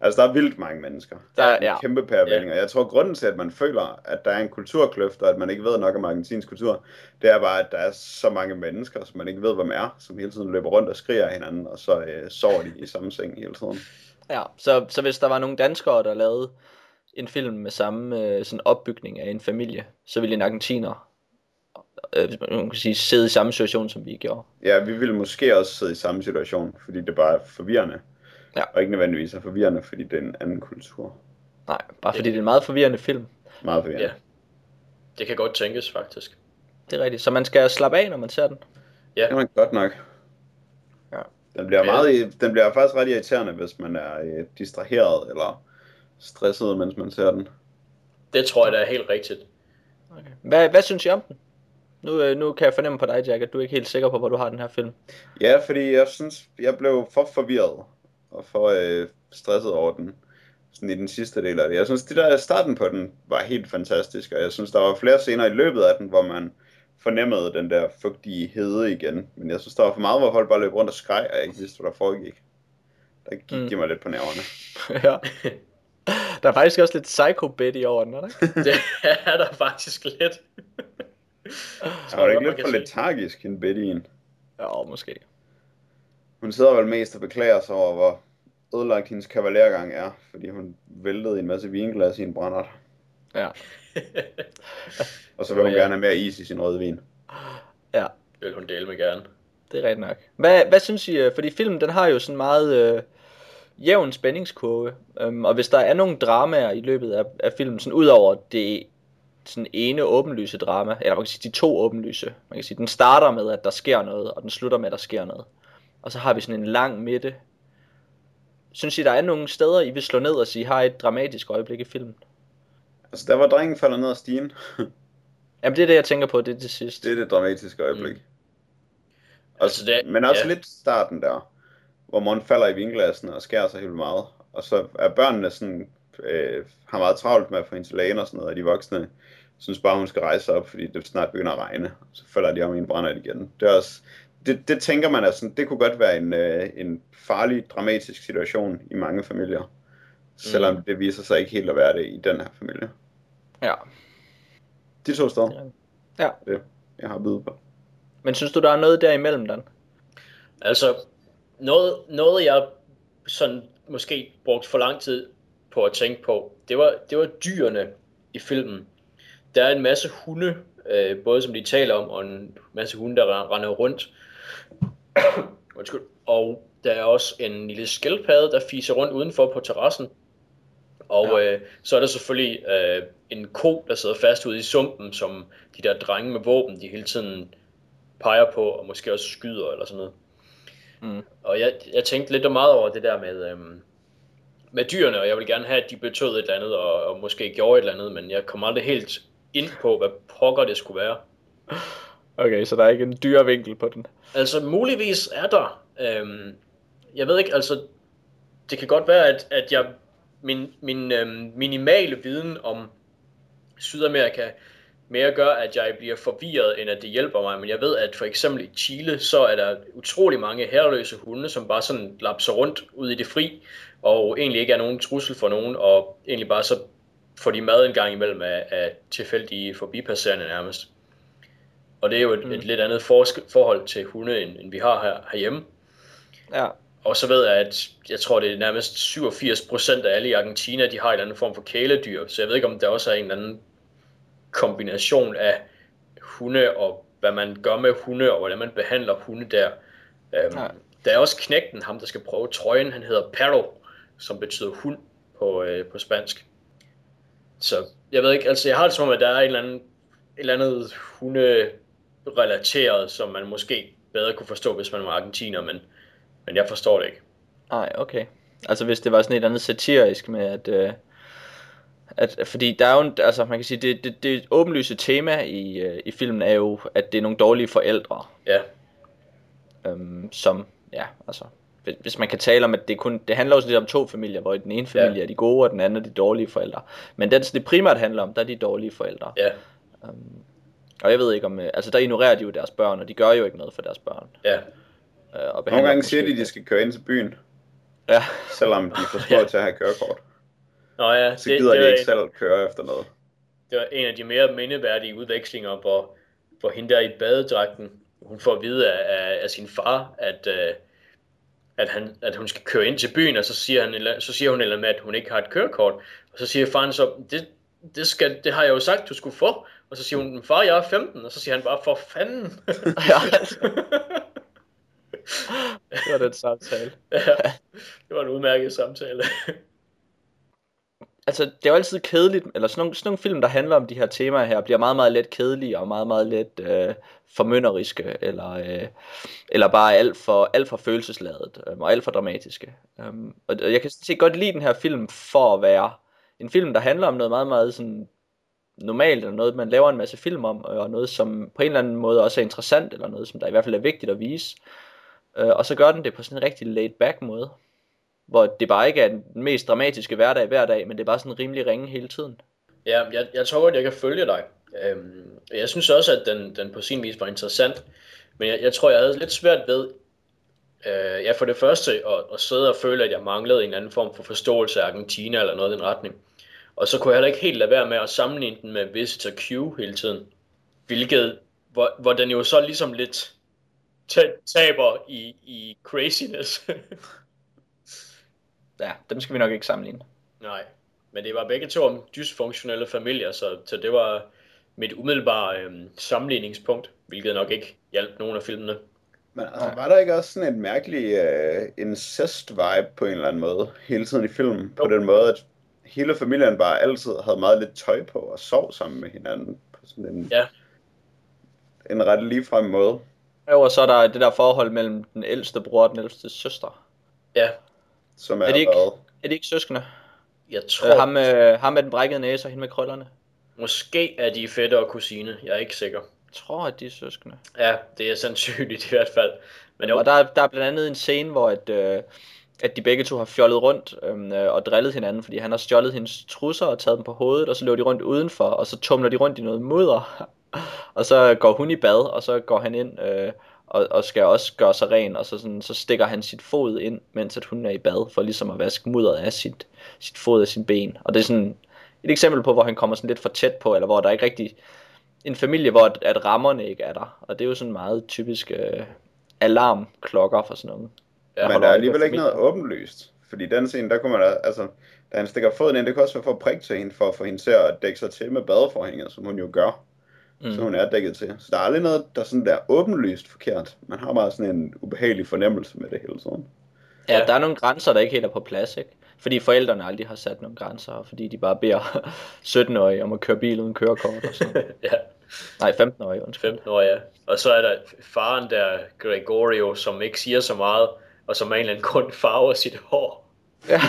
Altså, der er vildt mange mennesker.
Der, er-
En
ja.
kæmpe pærevælling. Og jeg tror, grunden til, at man føler, at der er en kulturkløft, og at man ikke ved nok om argentinsk kultur, det er bare, at der er så mange mennesker, som man ikke ved, hvem er, som hele tiden løber rundt og skriger af hinanden, og så øh, sover de i samme seng hele tiden.
Ja, så, så hvis der var nogle danskere, der lavede en film med samme øh, sådan opbygning af en familie, så ville en argentiner, øh, hvis man kan sige, sidde i samme situation, som vi gjorde.
Ja, vi ville måske også sidde i samme situation, fordi det bare er forvirrende.
Ja.
Og ikke nødvendigvis er forvirrende, fordi det er en anden kultur.
Nej, bare fordi det er en meget forvirrende film.
Meget forvirrende.
Ja. Det kan godt tænkes, faktisk.
Det er rigtigt. Så man skal slappe af, når man ser den.
Det er man godt nok.
Ja.
Den bliver,
Ja.
meget, den bliver faktisk ret irriterende, hvis man er øh, distraheret eller stresset, mens man ser den.
Det tror jeg, der er helt rigtigt.
Okay. Hvad, hvad synes I om den? Nu, øh, nu kan jeg fornemme på dig, Jack, at du er ikke helt sikker på, hvor du har den her film.
Ja, fordi jeg synes, jeg blev for forvirret og for øh, stresset over den. Sådan i den sidste del af det. Jeg synes, det der starten på den var helt fantastisk, og jeg synes, der var flere scener i løbet af den, hvor man fornemmede den der fugtige hede igen. Men jeg synes, der var for meget, hvor folk bare løb rundt og skreg, og jeg ikke vidste, hvad der foregik. Der gik
Mm.
de mig lidt på nerverne.
ja. Der er faktisk også lidt psycho Betty over den, er der ikke?
Det er der faktisk lidt.
Så er det ikke lidt for letargisk, en Betty'en?
Ja, måske.
Hun sidder vel mest og beklager sig over, hvor ødelagt hendes kavalergang er, fordi hun væltede en masse vinglas i en brændert.
Ja.
Og så vil hun
Ja.
gerne have mere is i sin rødvin.
Ja,
Vil hun dele med gerne.
det er rigtigt nok. Hvad, hvad synes I, øh, fordi filmen den har jo sådan meget øh, jævn spændingskurve, øhm, og hvis der er nogle dramaer i løbet af, af filmen, sådan ud over det sådan ene åbenlyse drama, eller man kan sige de to åbenlyse, man kan sige, den starter med, at der sker noget, og den slutter med, at der sker noget. Og så har vi sådan en lang midte. Synes I, der er nogle steder, I vil slå ned og sige, har et dramatisk øjeblik i filmen?
Altså, der var drengen falder ned ad stigen.
Jamen det er det, jeg tænker på, det er til sidst.
Det er det dramatiske øjeblik.
Mm.
Og,
Altså, det-
men også
ja.
lidt starten der, hvor Mon falder i vinglassen og skærer sig helt meget. Og så er børnene sådan, øh, har meget travlt med at få hende til lægen og sådan noget, og de voksne synes bare, hun skal rejse op, fordi det snart begynder at regne. Så falder de om i en brændert igen. Det, er også, det, det tænker man, at sådan, det kunne godt være en, øh, en farlig, dramatisk situation i mange familier. Selvom
Mm.
det viser sig ikke helt at være det i den her familie.
Ja.
De to steder,
ja.
det jeg har bydet på.
Men synes du, der er noget derimellem, Dan?
Altså, noget, noget jeg sådan måske brugt for lang tid på at tænke på, det var, det var dyrene i filmen. Der er en masse hunde, øh, både som de taler om, og en masse hunde, der render rundt. Undskyld. Og der er også en lille skildpadde, der fiser rundt udenfor på terrassen. Og
Ja.
øh, så er der selvfølgelig øh, en ko, der sidder fast ude i sumpen, som de der drenge med våben, de hele tiden peger på, og måske også skyder eller sådan noget.
Mm.
Og jeg, jeg tænkte lidt og meget over det der med, øhm, med dyrene, og jeg vil gerne have, at de betød et eller andet, og, og måske gjorde et eller andet, men jeg kom aldrig helt ind på, hvad pokker det skulle være.
Okay, så der er ikke en dyre vinkel på den.
Altså, muligvis er der. Øhm, jeg ved ikke, altså, det kan godt være, at, at jeg, min, min øhm, minimale viden om Sydamerika mere gør, at jeg bliver forvirret, end at det hjælper mig. Men jeg ved, at for eksempel i Chile, så er der utrolig mange herreløse hunde, som bare sådan lapser rundt ud i det fri, og egentlig ikke er nogen trussel for nogen, og egentlig bare så får de mad en gang imellem af, af tilfældige forbipasserende nærmest. Og det er jo et,
Mm.
et lidt andet forsk- forhold til hunde, end, end vi har her, herhjemme.
Ja.
Og så ved jeg, at jeg tror, det er nærmest 87% af alle i Argentina, de har en eller anden form for kæledyr. Så jeg ved ikke, om der også er en eller anden kombination af hunde, og hvad man gør med hunde, og hvordan man behandler hunde der. Øhm,
Nej.
der er også knægten, ham der skal prøve trøjen, han hedder Perro, som betyder hund på, øh, på spansk. Så jeg ved ikke, altså jeg har det som om, at der er en eller anden, et eller andet hunde-relateret, som man måske bedre kunne forstå, hvis man var argentiner, men, men jeg forstår det ikke.
Nej, okay. Altså hvis det var sådan et andet satirisk med, at... Øh, at fordi der er jo, en- altså man kan sige, det, det, det åbenlyse tema i, øh, i filmen er jo, at det er nogle dårlige forældre,
Ja,
øhm, som, ja, altså, hvis- man kan tale om, at det kun, det handler også lidt om to familier, hvor i den ene familie
Ja.
er de gode, og den anden er de dårlige forældre. Men den, det primært handler om, der er de dårlige forældre.
ja,
Og jeg ved ikke om, øh, altså der ignorerer de jo deres børn, og de gør jo ikke noget for deres børn.
ja.
Øh, og
Nogle gange siger de, at de skal køre ind til byen,
Ja,
selvom de er for små
Ja.
til at have kørekort.
Nå ja,
Så
det,
gider
det,
de
var
ikke
en,
selv køre efter noget.
det var en af de mere mindeværdige udvekslinger, hvor, hvor hende der i badedragten, hun får at vide af, af, af sin far, at, øh, at, han, at hun skal køre ind til byen, og så siger, han, så siger hun eller med, at hun ikke har et kørekort. Og så siger faren så, det, det, skal, det har jeg jo sagt, du skulle få. Og så siger hun, far, jeg er 15. Og så siger han bare, for fanden.
ja det var den samtale.
ja, det var en udmærket samtale.
Altså, det er jo altid kedeligt, eller sådan nogle, sådan nogle film, der handler om de her temaer her, bliver meget, meget let kedelige, og meget, meget let øh, formynderiske, eller, øh, eller bare alt for, alt for følelsesladet, øh, og alt for dramatiske. Um, og og jeg kan se godt lide den her film for at være en film, der handler om noget meget, meget sådan normalt, eller noget, man laver en masse film om, og noget, som på en eller anden måde også er interessant, eller noget, som der i hvert fald er vigtigt at vise. Øh, og så gør den det på sådan en rigtig laid back måde hvor det bare ikke er den mest dramatiske hverdag hver dag, men det er bare sådan rimelig ringe hele tiden.
Ja, jeg, jeg tror godt, jeg kan følge dig. Øhm, jeg synes også, at den, den på sin vis var interessant. Men jeg, jeg tror, jeg havde lidt svært ved Øh, ja, for det første at, at sidde og føle, at jeg manglede en anden form for forståelse af Argentina eller noget i den retning. Og så kunne jeg heller ikke helt lade være med at sammenligne den med Visitor Q hele tiden. Hvilket, hvor, hvor den jo så ligesom lidt taber i, i craziness.
ja, dem skal vi nok ikke sammenligne.
Nej, men det var begge to om dysfunktionelle familier, så, så det var mit umiddelbare øhm, sammenligningspunkt, hvilket nok ikke hjalp nogen af filmene.
Men altså, var der ikke også sådan en mærkelig uh, incest-vibe på en eller anden måde, hele tiden i filmen? På den måde, at hele familien bare altid havde meget lidt tøj på og sov sammen med hinanden på sådan en,
ja.
en ret ligefrem måde.
Jo, og så er der det der forhold mellem den ældste bror og den ældste søster.
Ja.
Som er,
er, de ikke,
hvad?
er de ikke søskende?
Jeg tror...
Øh, ham, med, ham med den brækkede næse og hende med krøllerne.
Måske er de fætter og kusine, jeg er ikke sikker.
Jeg tror, at de er søskende.
Ja, det er sandsynligt i hvert fald.
Men jo. Og der, der er blandt andet en scene, hvor at, øh, at de begge to har fjollet rundt øh, og drillet hinanden, fordi han har stjålet hendes trusser og taget dem på hovedet, og så løber de rundt udenfor, og så tumler de rundt i noget mudder. og så går hun i bad, og så går han ind øh, og, og skal også gøre sig ren, og så, sådan, så stikker han sit fod ind, mens at hun er i bad, for ligesom at vaske mudderet af sit, sit fod af sin ben. Og det er sådan et eksempel på, hvor han kommer sådan lidt for tæt på, eller hvor der ikke rigtig en familie, hvor at, at rammerne ikke er der. Og det er jo sådan meget typisk øh, alarmklokker for sådan nogle.
Ja, men der er alligevel ikke noget åbenlyst. Fordi den scene, der kunne man da, altså, da han stikker foden ind, det kan også være for at prikke til hende, for at få hende til at dække sig til med badeforhænget, som hun jo gør. Mm. Så hun er dækket til. Så der er aldrig noget, der sådan der åbenlyst forkert. Man har bare sådan en ubehagelig fornemmelse med det hele tiden.
Ja, der er nogle grænser, der ikke helt er på plads, ikke? Fordi forældrene aldrig har sat nogle grænser, og fordi de bare beder 17-årige om at køre bil uden kørekort og sådan
ja.
Nej, 15-årige, undskyld.
15-årige, ja. Og så er der faren der, Gregorio, som ikke siger så meget, og som af en eller anden grund farver sit hår.
Ja.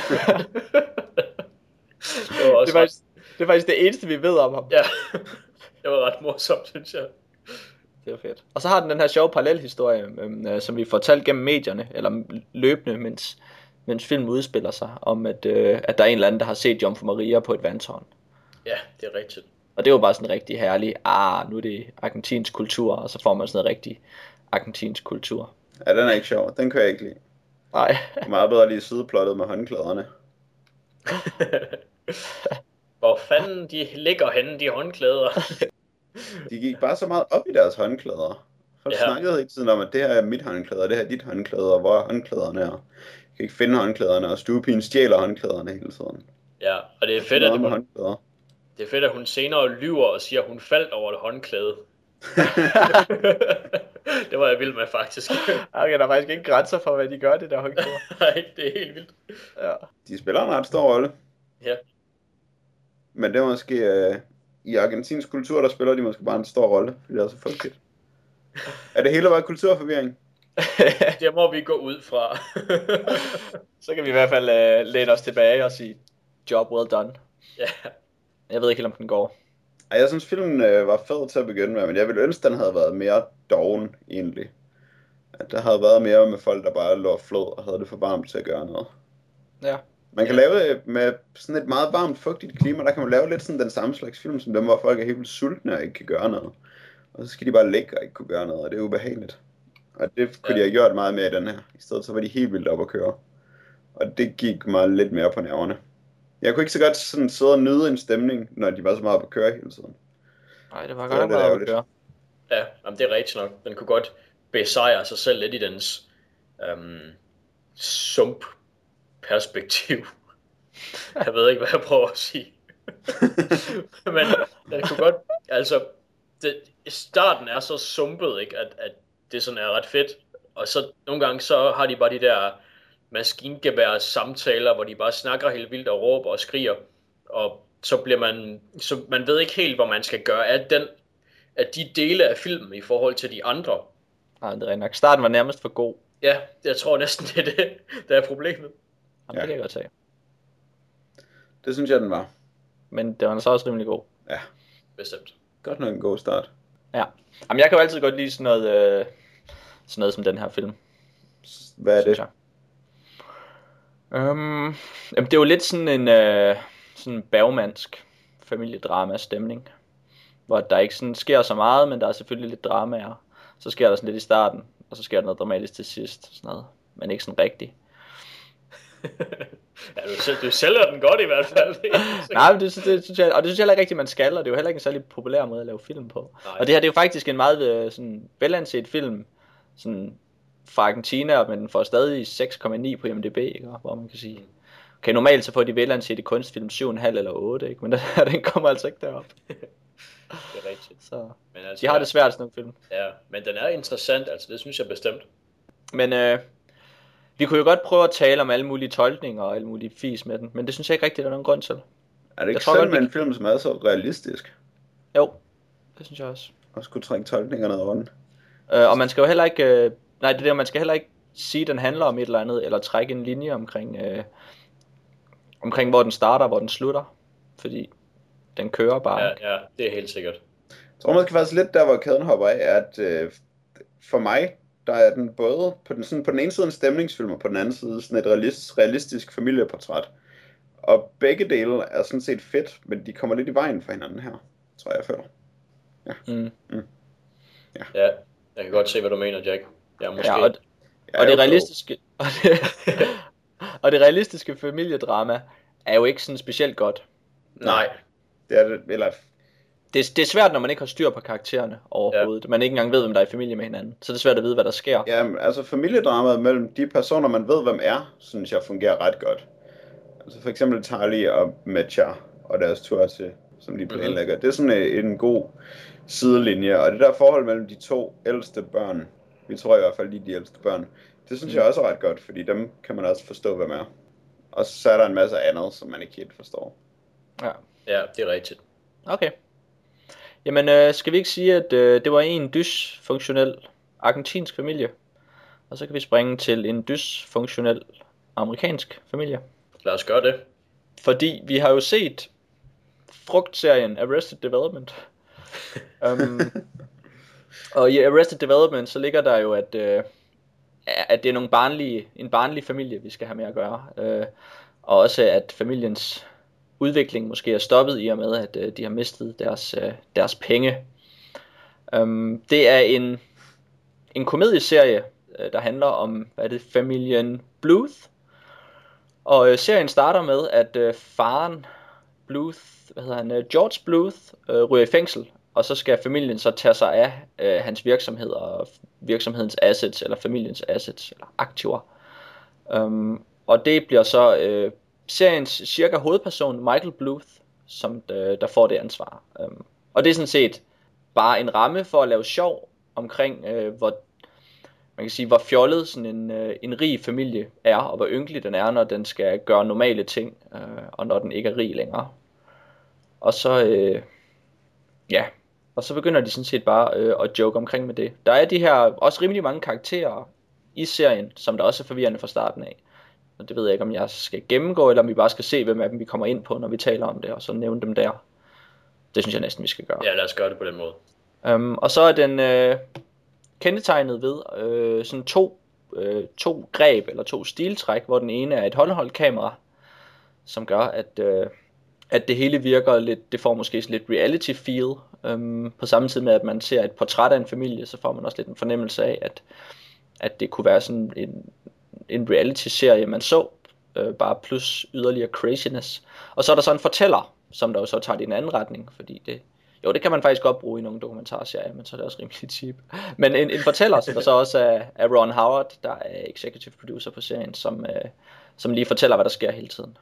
det, var også det, er faktisk, det er faktisk det eneste, vi ved om ham.
Ja, det var ret morsomt, synes jeg.
Det var fedt. Og så har den den her sjove parallelhistorie, øh, som vi fortalt gennem medierne, eller løbende, mens, mens filmen udspiller sig, om at, øh, at der er en eller anden, der har set Jomfru Maria på et vandtårn.
Ja, det er rigtigt.
Og det var bare sådan rigtig herlig, ah, nu er det argentinsk kultur, og så får man sådan noget rigtig argentinsk kultur.
Ja, den er ikke sjov. Den kan jeg ikke lide.
Nej.
Det meget bedre lige sideplottet med håndklæderne.
Hvor fanden de ligger henne, de håndklæder?
de gik bare så meget op i deres håndklæder. Folk ja. snakkede hele tiden om, at det her er mit håndklæde, og det her er dit håndklæde, og hvor er håndklæderne er. Jeg kan ikke finde håndklæderne, og stuepinen stjæler håndklæderne hele tiden.
Ja, og det er fedt, at hun, håndklæder. det er fedt, at hun senere lyver og siger, at hun faldt over et håndklæde. det var jeg vild med, faktisk.
okay, der er faktisk ikke grænser for, hvad de gør, det der håndklæde.
Nej, det er helt vildt.
Ja.
De spiller en ret stor rolle.
Ja.
Men det er måske... Øh, I argentinsk kultur, der spiller de måske bare en stor rolle, fordi det er så folkeligt. er det hele bare kulturforvirring?
det må vi gå ud fra.
så kan vi i hvert fald uh, læne os tilbage og sige, job well done.
Ja.
Jeg ved ikke helt, om den går.
Ej, jeg synes, filmen øh, var fed til at begynde med, men jeg ville ønske, den havde været mere doven, egentlig. At der havde været mere med folk, der bare lå flod og havde det for varmt til at gøre noget.
Ja.
Man kan lave det med sådan et meget varmt, fugtigt klima, der kan man lave lidt sådan den samme slags film, som dem, hvor folk er helt vildt sultne og ikke kan gøre noget. Og så skal de bare ligge og ikke kunne gøre noget, og det er ubehageligt. Og det kunne ja. de have gjort meget mere i den her. I stedet så var de helt vildt op at køre. Og det gik mig lidt mere på nerverne. Jeg kunne ikke så godt sådan sidde og nyde en stemning, når de var så meget på at køre hele tiden.
Nej, det var godt meget op at køre.
Ja, jamen, det er rigtigt nok. Den kunne godt besejre sig selv lidt i dens øhm, sump perspektiv. jeg ved ikke, hvad jeg prøver at sige. Men den kunne godt, altså, det, starten er så sumpet, ikke, at, at det sådan er ret fedt. Og så nogle gange, så har de bare de der maskingevær samtaler, hvor de bare snakker helt vildt og råber og skriger. Og så bliver man, så man ved ikke helt, hvor man skal gøre af den, af de dele af filmen i forhold til de andre.
Nej, det er nok. Starten var nærmest for god.
Ja, jeg tror næsten, det er det, der er problemet.
Jamen, ja. det kan jeg godt sige.
Det synes jeg, den var.
Men det var så også rimelig god.
Ja.
Bestemt.
Godt nok en god start.
Ja. Jamen, jeg kan jo altid godt lide sådan noget, øh, sådan noget som den her film.
Hvad er det? Jeg.
Um, jamen, det er jo lidt sådan en øh, sådan bagmandsk familiedrama-stemning. Hvor der ikke sådan sker så meget, men der er selvfølgelig lidt drama. Og så sker der sådan lidt i starten, og så sker der noget dramatisk til sidst, sådan noget. men ikke sådan rigtigt.
Ja, du, du sælger den godt i hvert fald.
Nej, men det, det, det, synes jeg, og det synes jeg heller ikke rigtigt, man skal, og det er jo heller ikke en særlig populær måde at lave film på. Nej. Og det her, det er jo faktisk en meget øh, sådan, velanset film, sådan, fra Argentina, men den får stadig 6,9 på IMDb, ikke? hvor man kan sige, okay, normalt så får de velansete kunstfilm 7,5 eller 8, ikke? men den, den kommer altså ikke derop.
det er rigtigt.
Så men altså, de har det svært, sådan nogle film.
Ja, men den er interessant, altså det synes jeg bestemt.
Men øh, vi kunne jo godt prøve at tale om alle mulige tolkninger og alle mulige fis med den, men det synes jeg ikke rigtigt, der er nogen grund til.
Er det ikke sådan med en film, som er så realistisk?
Jo, det synes jeg også.
Og skulle trække tolkninger ned over den.
Øh, og man skal jo heller ikke, øh, nej det der, man skal heller ikke sige, at den handler om et eller andet, eller trække en linje omkring, øh, omkring hvor den starter, hvor den slutter. Fordi den kører bare.
Ja, ja, det er helt sikkert.
Jeg tror måske faktisk lidt der, hvor kæden hopper af, at øh, for mig, der er den både på den, sådan, på den ene side en stemningsfilm, og på den anden side sådan et realistisk, realistisk familieportræt. Og begge dele er sådan set fedt, men de kommer lidt i vejen for hinanden her, tror jeg, jeg føler. Ja. Mm. Mm.
Ja. ja, jeg kan godt se, hvad du mener, Jack. Ja, måske.
Ja, og, og det realistiske... Og det, og det realistiske familiedrama er jo ikke sådan specielt godt.
Nej.
Det er det, eller
det, det er svært, når man ikke har styr på karaktererne overhovedet. Ja. Man ikke engang ved, hvem der er i familie med hinanden. Så det er svært at vide, hvad der sker.
Ja, altså familiedramaet mellem de personer, man ved, hvem er, synes jeg fungerer ret godt. Altså for eksempel Tarly og Mecha og deres tur til, som de mhm. planlægger. Mm-hmm. Det er sådan en, en god sidelinje. Og det der forhold mellem de to ældste børn, vi tror i hvert fald, de er de ældste børn, det synes mm. jeg også er ret godt, fordi dem kan man også forstå, hvem er. Og så er der en masse andet, som man ikke helt forstår.
Ja,
ja det er rigtigt.
Okay. Jamen, øh, skal vi ikke sige, at øh, det var en dysfunktionel argentinsk familie? Og så kan vi springe til en dysfunktionel amerikansk familie.
Lad os gøre det.
Fordi vi har jo set frugtserien Arrested Development. um, og i Arrested Development, så ligger der jo, at, øh, at det er nogle barnlige, en barnlig familie, vi skal have med at gøre. Øh, og også at familiens udvikling måske er stoppet i og med, at øh, de har mistet deres, øh, deres penge. Um, det er en, en komedieserie, øh, der handler om, hvad er det, familien Bluth. Og øh, serien starter med, at øh, faren Bluth, hvad hedder han, øh, George Bluth, øh, ryger i fængsel. Og så skal familien så tage sig af øh, hans virksomhed og virksomhedens assets, eller familiens assets, eller aktiver. Um, og det bliver så øh, seriens cirka hovedperson, Michael Bluth, som der, der får det ansvar. Um, og det er sådan set bare en ramme for at lave sjov omkring, øh, hvor man kan sige, hvor fjollet sådan en, øh, en rig familie er, og hvor ynkelig den er, når den skal gøre normale ting, øh, og når den ikke er rig længere. Og så, øh, ja, og så begynder de sådan set bare øh, at joke omkring med det. Der er de her også rimelig mange karakterer i serien, som der også er forvirrende fra starten af. Og det ved jeg ikke, om jeg skal gennemgå, eller om vi bare skal se, hvem af dem vi kommer ind på, når vi taler om det, og så nævne dem der. Det synes jeg næsten, vi skal gøre.
Ja, lad os gøre det på den måde.
Um, og så er den øh, kendetegnet ved øh, sådan to, øh, to greb, eller to stiltræk, hvor den ene er et håndholdt kamera, som gør, at, øh, at det hele virker lidt, det får måske lidt reality feel, um, på samme tid med, at man ser et portræt af en familie, så får man også lidt en fornemmelse af, at, at det kunne være sådan en en reality-serie, man så, øh, bare plus yderligere craziness. Og så er der så en fortæller, som der jo så tager det i en anden retning, fordi det, jo, det kan man faktisk godt bruge i nogle dokumentarserier, men så er det også rimelig cheap. Men en, en fortæller, som der så også er, er Ron Howard, der er executive producer på serien, som, øh, som lige fortæller, hvad der sker hele tiden.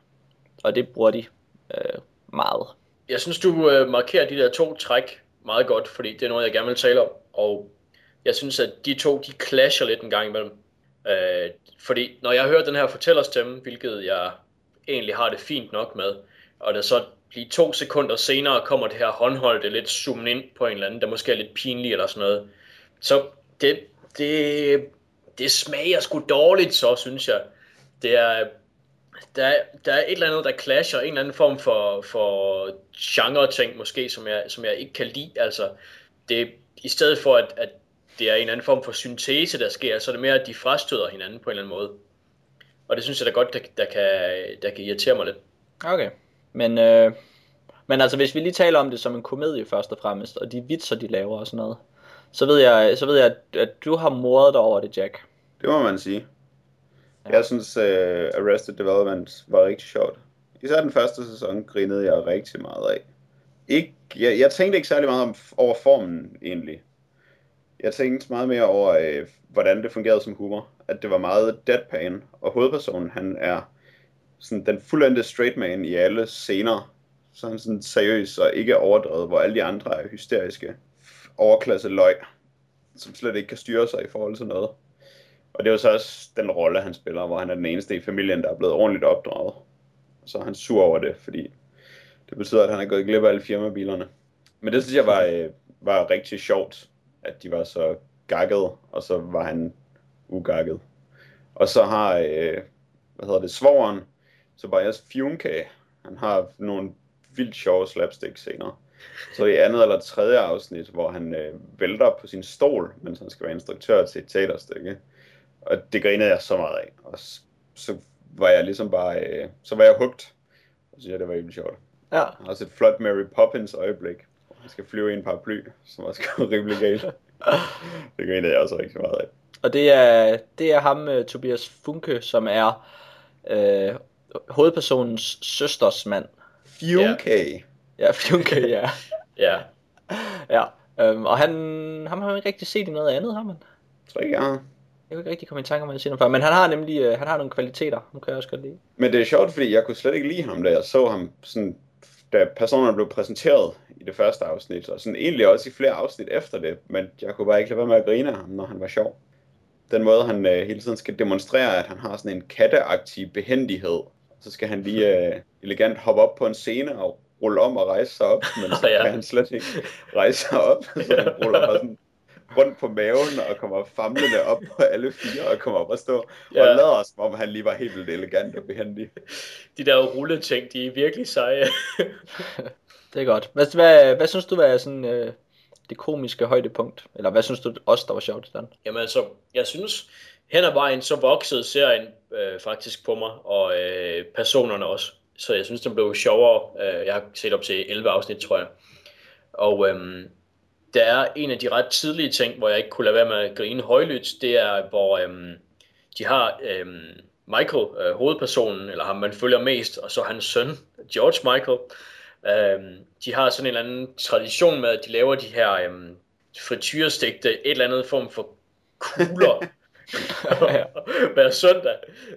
Og det bruger de øh, meget.
Jeg synes, du øh, markerer de der to træk meget godt, fordi det er noget, jeg gerne vil tale om. Og jeg synes, at de to, de clasher lidt en gang imellem. Øh, fordi når jeg hører den her fortællerstemme, hvilket jeg egentlig har det fint nok med, og der så lige to sekunder senere kommer det her håndholdte lidt zoomen ind på en eller anden, der måske er lidt pinlig eller sådan noget. Så det, det, det smager sgu dårligt så, synes jeg. Det er, der, der er et eller andet, der clasher, en eller anden form for, for genre-ting måske, som jeg, som jeg ikke kan lide. Altså, det, i stedet for at, at det er en anden form for syntese, der sker, så er det mere, at de frastøder hinanden på en eller anden måde. Og det synes jeg da godt, der, der, kan, der kan irritere mig lidt.
Okay, men, øh, men altså hvis vi lige taler om det som en komedie først og fremmest, og de vitser, de laver og sådan noget, så ved jeg, så ved jeg at, at du har mordet dig over det, Jack.
Det må man sige. Ja. Jeg synes, uh, Arrested Development var rigtig sjovt. Især den første sæson grinede jeg rigtig meget af. Ikke, jeg, jeg tænkte ikke særlig meget om, over formen, egentlig. Jeg tænkte meget mere over, øh, hvordan det fungerede som humor. At det var meget deadpan, og hovedpersonen, han er sådan den fuldendte straight man i alle scener. Så han sådan seriøs og ikke overdrevet, hvor alle de andre er hysteriske overklasse løg, som slet ikke kan styre sig i forhold til noget. Og det er jo så også den rolle, han spiller, hvor han er den eneste i familien, der er blevet ordentligt opdraget. Og så er han sur over det, fordi det betyder, at han er gået glip af alle firmabilerne. Men det synes jeg var, øh, var rigtig sjovt, at de var så gakket, og så var han ugakket. Og så har, øh, hvad hedder det, så bare jeres Fumekage. Han har nogle vildt sjove slapstick scener. Så i andet eller tredje afsnit, hvor han øh, vælter på sin stol, mens han skal være instruktør til et teaterstykke. Og det grinede jeg så meget af. Og så var jeg ligesom bare, øh, så var jeg hugt. Og så synes jeg, det var virkelig sjovt.
Ja.
Også et flot Mary Poppins øjeblik, han skal flyve i en paraply, som også går rimelig galt. det grinede jeg også rigtig meget af.
Og det er, det er ham, uh, Tobias Funke, som er uh, hovedpersonens søsters mand.
Funke.
Ja, Funke, ja.
Ja.
ja. Um, og han, ham har man ikke rigtig set i noget andet, har man?
Jeg tror ikke, jeg har.
Jeg kan ikke rigtig komme i tanke om, at jeg set ham før, men han har nemlig uh, han har nogle kvaliteter, ham kan jeg også godt lide.
Men det er sjovt, fordi jeg kunne slet ikke lide ham, da jeg så ham, sådan, da personerne blev præsenteret i det første afsnit, og sådan egentlig også i flere afsnit efter det, men jeg kunne bare ikke lade være med at grine af ham, når han var sjov. Den måde, han uh, hele tiden skal demonstrere, at han har sådan en katteaktiv behendighed, så skal han lige uh, elegant hoppe op på en scene og rulle om og rejse sig op, men så
Ja.
kan han slet ikke rejse sig op, så han ruller bare sådan rundt på maven og kommer famlende op på alle fire og kommer op og stå
Ja.
og lader som om han lige var helt vildt elegant og behendig.
De der rulleting, de er virkelig seje.
Det er godt. Hvad, hvad, hvad synes du er sådan uh, det komiske højdepunkt? Eller hvad synes du også, der var sjovt i den?
Jamen altså, jeg synes, hen ad vejen, så voksede serien øh, faktisk på mig, og øh, personerne også. Så jeg synes, den blev sjovere. Øh, jeg har set op til 11 afsnit, tror jeg. Og øhm, der er en af de ret tidlige ting, hvor jeg ikke kunne lade være med at grine højlydt, det er, hvor øhm, de har øhm, Michael, øh, hovedpersonen, eller ham man følger mest, og så hans søn, George Michael. Øhm, de har sådan en eller anden tradition med, at de laver de her øhm, frityrestegte, et eller andet form for kugler, hver søndag.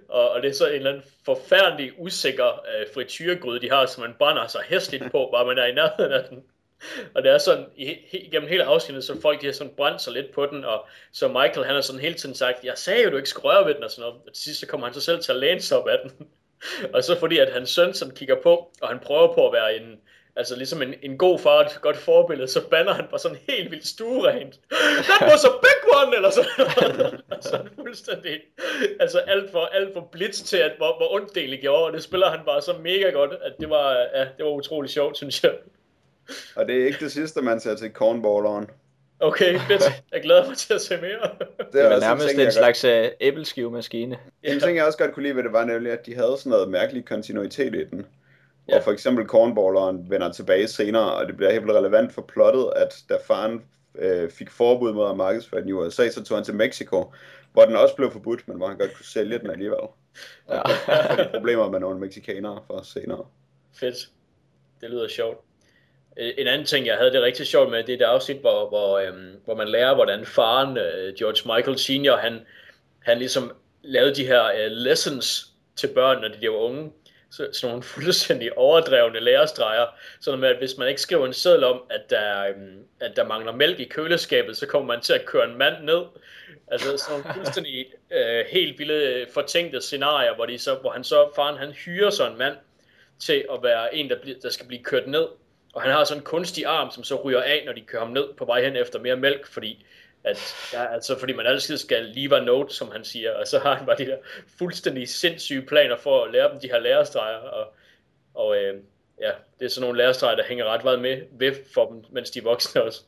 Og, og det er så en eller anden forfærdelig usikker øh, frityregryde, de har, som man brænder sig hæsligt på, bare man er i nærheden af den. Og det er sådan, i, he, gennem hele afsnittet, så folk de har sådan brændt sig lidt på den, og så Michael han har sådan hele tiden sagt, jeg sagde jo, du ikke skulle røre ved den, og sådan noget. Og til sidst så kommer han så selv til at læne sig op af den. og så fordi, at hans søn sådan kigger på, og han prøver på at være en, altså ligesom en, en god far, et godt forbillede, så banner han bare sådan helt vildt stuerent. That was a big one, eller sådan noget. altså fuldstændig, altså alt for, alt for blitz til, at hvor, hvor ondt det gjorde, og det spiller han bare så mega godt, at det var, ja, det var utrolig sjovt, synes jeg.
Og det er ikke det sidste, man ser til cornballeren.
Okay, fedt. Jeg glæder mig til at se mere.
Det
Det
er
nærmest
ting,
en slags uh, æbleskivemaskine.
Godt, en ting, jeg også godt kunne lide ved det, var nemlig, at de havde sådan noget mærkelig kontinuitet i den.
Ja.
Ja. Og for eksempel cornballeren vender tilbage senere, og det bliver helt relevant for plottet, at da faren øh, fik forbud mod at markedsføre den i USA, så tog han til Mexico, hvor den også blev forbudt, men hvor han godt kunne sælge den alligevel. Og
Ja.
de problemer med nogle mexikanere for senere.
Fedt. Det lyder sjovt. Øh, en anden ting, jeg havde det rigtig sjovt med, det er det afsnit, hvor, hvor, øhm, hvor man lærer, hvordan faren, øh, George Michael Senior, han, han ligesom lavede de her øh, lessons til børn, når de var unge. Så, sådan nogle fuldstændig overdrevne lærestreger. Sådan med, at hvis man ikke skriver en seddel om, at der, øhm, at der mangler mælk i køleskabet, så kommer man til at køre en mand ned. Altså sådan nogle fuldstændig øh, helt vilde fortænkte scenarier, hvor, de så, hvor han så, faren han hyrer så en mand til at være en, der, bliver, der skal blive kørt ned. Og han har sådan en kunstig arm, som så ryger af, når de kører ham ned på vej hen efter mere mælk, fordi at, ja, altså, fordi man altid skal leave a note, som han siger, og så har han bare de der fuldstændig sindssyge planer for at lære dem de her lærerstreger, og, og øh, ja, det er sådan nogle lærerstreger, der hænger ret meget med ved for dem, mens de er voksne også.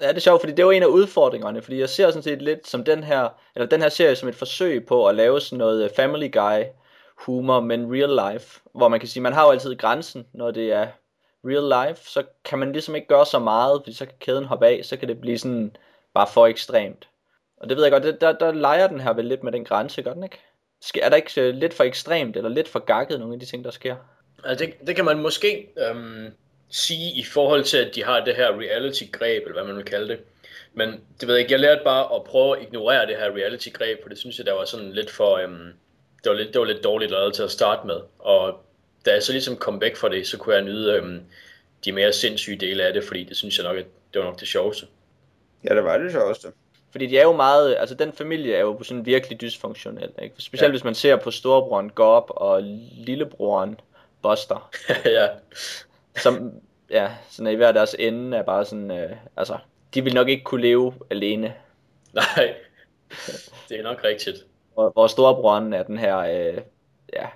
Ja, det er sjovt, fordi det var en af udfordringerne, fordi jeg ser sådan set lidt som den her, eller den her serie som et forsøg på at lave sådan noget øh, Family Guy humor, men real life, hvor man kan sige, man har jo altid grænsen, når det er real life, så kan man ligesom ikke gøre så meget, fordi så kan kæden hoppe af, så kan det blive sådan bare for ekstremt. Og det ved jeg godt, det, der, der leger den her vel lidt med den grænse, gør den ikke? Er der ikke øh, lidt for ekstremt, eller lidt for gakket, nogle af de ting, der sker?
Altså det, det kan man måske øhm, sige i forhold til, at de har det her reality-greb, eller hvad man vil kalde det. Men det ved jeg ikke, jeg lærte bare at prøve at ignorere det her reality-greb, for det synes jeg, der var sådan lidt for, øhm, det, var lidt, det var lidt dårligt lavet til at starte med. Og da jeg så ligesom kom væk fra det, så kunne jeg nyde øhm, de mere sindssyge dele af det, fordi det synes jeg nok, at det var nok det sjoveste.
Ja, det var det sjoveste.
Fordi de er jo meget, altså den familie er jo sådan virkelig dysfunktionel, ikke? Specielt ja. Hvis man ser på storebroren Gob og lillebroren Buster,
ja,
som ja, sådan i hver deres ende er bare sådan, øh, altså, de vil nok ikke kunne leve alene.
nej, det er nok rigtigt.
Og, hvor storebroren er den her, øh, ja,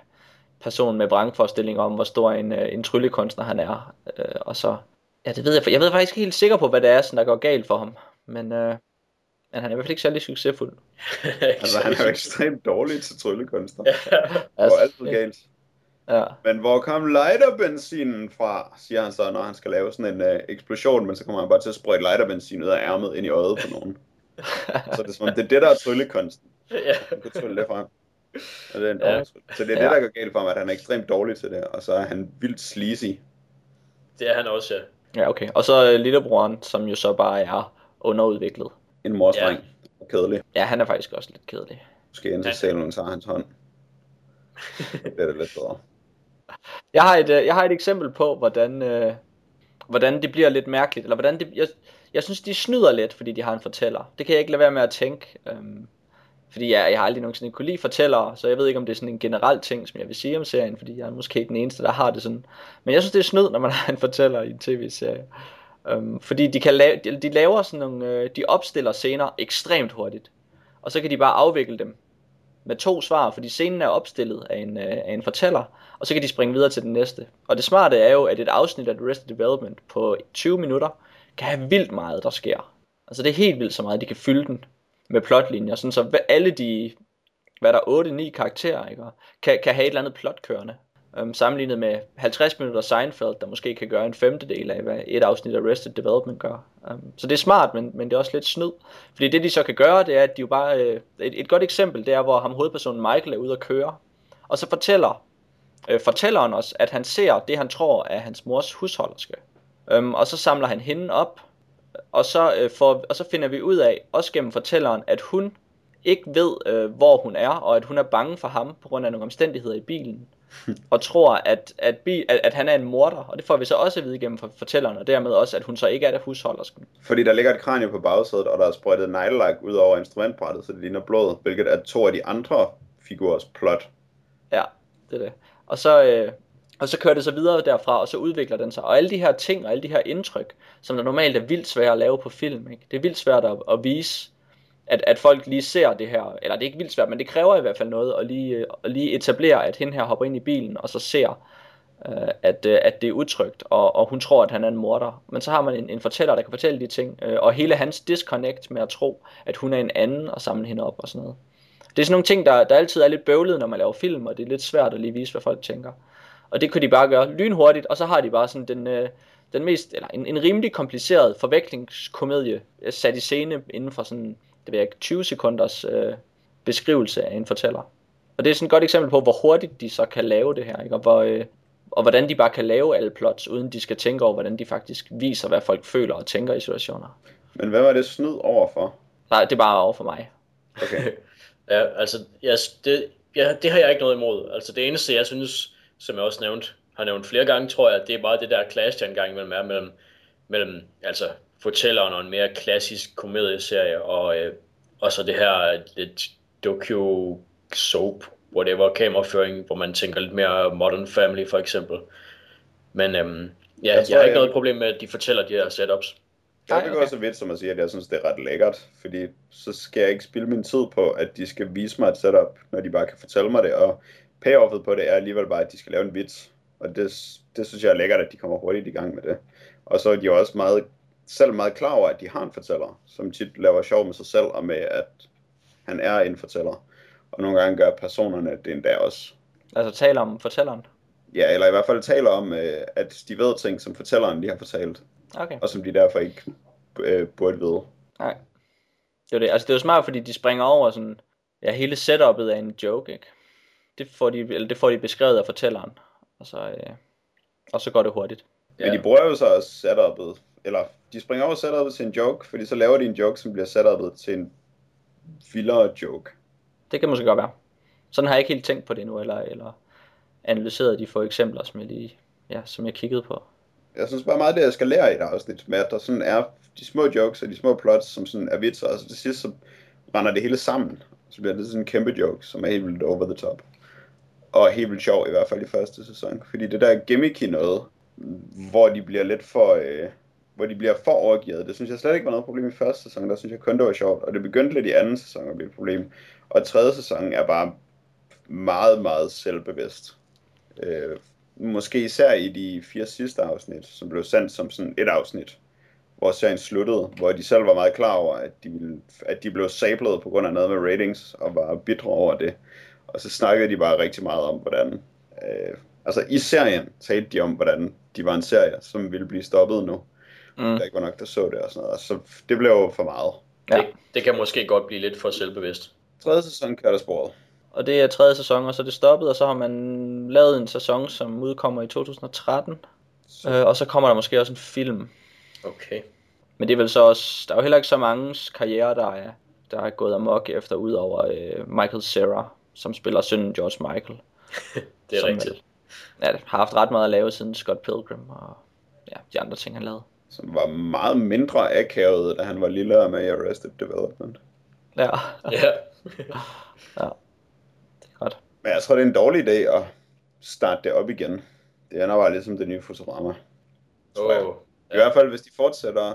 person med vrangforestilling om, hvor stor en, øh, en tryllekunstner han er. Øh, og så, ja, det ved jeg, jeg ved faktisk ikke helt sikker på, hvad det er, sådan, der går galt for ham. Men, øh, men han er i hvert fald ikke særlig succesfuld.
Altså, han er jo ekstremt dårlig til tryllekunster.
ja.
Altså,
var altid galt.
ja.
Men hvor kom lighterbenzinen fra, siger han så, når han skal lave sådan en øh, eksplosion, men så kommer han bare til at sprøjte lighterbenzin ud af ærmet ind i øjet på nogen. så det er som om, det er det, der er tryllekunsten.
ja.
Han kan trylle det frem. Og det er en
Ja.
ja. Så det er det,
Ja.
der går galt for ham, at han er ekstremt dårlig til det, og så er han vildt sleazy.
Det er han også, ja.
Ja, okay. Og så øh, lillebroren, som jo så bare er underudviklet.
En morstreng. Ja. Kedelig.
Ja, han er faktisk også lidt kedelig.
Måske indtil Salon tager hans hånd. Det er det lidt bedre.
Jeg har et, øh, jeg har et eksempel på, hvordan, øh, hvordan det bliver lidt mærkeligt, eller hvordan det, jeg, jeg synes, de snyder lidt, fordi de har en fortæller. Det kan jeg ikke lade være med at tænke, øhm, fordi jeg, jeg har aldrig nogensinde kunne lide fortællere, så jeg ved ikke, om det er sådan en generel ting, som jeg vil sige om serien, fordi jeg er måske ikke den eneste, der har det sådan. Men jeg synes, det er snyd, når man har en fortæller i en tv-serie. Øhm, fordi de, kan lave, de, de laver sådan nogle, øh, de opstiller scener ekstremt hurtigt, og så kan de bare afvikle dem med to svar, fordi scenen er opstillet af en, øh, af en fortæller, og så kan de springe videre til den næste. Og det smarte er jo, at et afsnit af Arrested Development på 20 minutter kan have vildt meget, der sker. Altså det er helt vildt så meget, de kan fylde den med plotlinjer, sådan så alle de, hvad er der, 8-9 karakterer, ikke? Kan, kan have et eller andet plot kørende. Um, sammenlignet med 50 minutter Seinfeld, der måske kan gøre en femtedel af, hvad et afsnit af Arrested Development gør. Um, så det er smart, men, men det er også lidt snyd. Fordi det de så kan gøre, det er, at de jo bare... Øh, et, et godt eksempel, det er, hvor ham hovedpersonen Michael er ude at køre. Og så fortæller øh, fortælleren os, at han ser det, han tror er hans mors husholderske. Um, og så samler han hende op, og så, øh, får, og så finder vi ud af, også gennem fortælleren, at hun ikke ved, øh, hvor hun er, og at hun er bange for ham på grund af nogle omstændigheder i bilen. og tror, at, at, bil, at, at han er en morder, og det får vi så også at vide gennem for- fortælleren, og dermed også, at hun så ikke er der husholdersken.
Fordi der ligger et kranie på bagsædet, og der er sprøjtet neglelak ud over instrumentbrættet, så det ligner blod, hvilket er to af de andre figurers plot.
Ja, det er det. Og så, øh, og så kører det så videre derfra, og så udvikler den sig. Og alle de her ting og alle de her indtryk, som der normalt er vildt svært at lave på film, ikke? det er vildt svært at, at vise, at, at folk lige ser det her, eller det er ikke vildt svært, men det kræver i hvert fald noget at lige, at lige etablere, at hende her hopper ind i bilen, og så ser, øh, at, øh, at det er utrygt, og, og hun tror, at han er en morder. Men så har man en, en fortæller, der kan fortælle de ting, øh, og hele hans disconnect med at tro, at hun er en anden, og samle hende op og sådan noget. Det er sådan nogle ting, der, der altid er lidt bøvlet, når man laver film, og det er lidt svært at lige vise, hvad folk tænker. Og det kunne de bare gøre lynhurtigt, og så har de bare sådan den, øh, den mest, eller en, en rimelig kompliceret forviklingskomedie øh, sat i scene inden for sådan, det ved jeg ikke, 20 sekunders øh, beskrivelse af en fortæller. Og det er sådan et godt eksempel på, hvor hurtigt de så kan lave det her, ikke? Og, hvor, øh, og hvordan de bare kan lave alle plots, uden de skal tænke over, hvordan de faktisk viser, hvad folk føler og tænker i situationer.
Men hvad var det snyd overfor?
Nej, det er bare over for mig.
Okay.
Ja, altså, jeg, det, ja, det har jeg ikke noget imod. Altså, det eneste, jeg synes, som jeg også nævnt, har nævnt flere gange, tror jeg, det er bare det der clash, der engang imellem er mellem, mellem altså, fortælleren og en mere klassisk komedieserie, og, øh, og så det her lidt docu soap, whatever, kameraføring, hvor man tænker lidt mere Modern Family, for eksempel. Men øhm, ja,
Jeg tror,
jeg har ikke
jeg-
noget problem med, at de fortæller de her setups.
Jeg vil
okay.
gå så vidt som at sige, at jeg synes, det er ret lækkert, fordi så skal jeg ikke spilde min tid på, at de skal vise mig et setup, når de bare kan fortælle mig det, og payoffet på det er alligevel bare, at de skal lave en vits, og det, det synes jeg er lækkert, at de kommer hurtigt i gang med det. Og så er de også meget, selv meget klar over, at de har en fortæller, som tit laver sjov med sig selv, og med, at han er en fortæller. Og nogle gange gør personerne det endda også.
Altså taler om fortælleren.
Ja, eller i hvert fald taler om, øh, at de ved ting, som fortælleren lige har fortalt,
Okay.
og som de derfor ikke øh, burde vide.
Nej. Det er det. Altså, det er jo smart, fordi de springer over sådan, ja, hele setupet af en joke, ikke? Det får de, eller det får de beskrevet af fortælleren, og så, øh, og så går det hurtigt.
Ja. Men de bruger jo så setupet, eller de springer over setupet til en joke, fordi så laver de en joke, som bliver setupet til en vildere joke.
Det kan måske godt være. Sådan har jeg ikke helt tænkt på det nu, eller, eller analyseret de få eksempler, som jeg lige, ja, som jeg kiggede på.
Jeg synes bare meget, det jeg skal lære i et afsnit, med at der sådan er de små jokes og de små plots, som sådan er vitser, og så til sidst så render det hele sammen. Så bliver det sådan en kæmpe joke, som er helt vildt over the top. Og helt vildt sjov, i hvert fald i første sæson. Fordi det der gimmicky noget, hvor de bliver lidt for... Øh, hvor de bliver for overgivet. Det synes jeg slet ikke var noget problem i første sæson. Der synes jeg kun, det var sjovt. Og det begyndte lidt i anden sæson at blive et problem. Og tredje sæson er bare meget, meget selvbevidst. Øh, måske især i de fire sidste afsnit, som blev sendt som sådan et afsnit, hvor serien sluttede, hvor de selv var meget klar over, at de, ville, at de blev sablet på grund af noget med ratings, og var bitre over det. Og så snakkede de bare rigtig meget om, hvordan... Øh, altså i serien talte de om, hvordan de var en serie, som ville blive stoppet nu. Mm. Der ikke var nok, der så det og sådan noget. Så det blev jo for meget.
Ja. Det, det kan måske godt blive lidt for selvbevidst.
Tredje sæson kører der sporet.
Og det er tredje sæson, og så er det stoppet, og så har man lavet en sæson, som udkommer i 2013. Så. Øh, og så kommer der måske også en film.
Okay.
Men det er vel så også, der er jo heller ikke så mange karriere, der er, der er gået amok efter, udover øh, Michael Cera, som spiller sønnen George Michael.
det er rigtigt.
Vel, ja, har haft ret meget at lave siden Scott Pilgrim og ja, de andre ting, han lavede.
Som var meget mindre akavet, da han var lille med i Arrested Development.
Ja.
ja.
ja. Det er godt.
Men jeg tror, det er en dårlig idé at starte det op igen. Det ender bare ligesom det nye Futurama.
Oh, jeg.
I hvert fald, hvis de fortsætter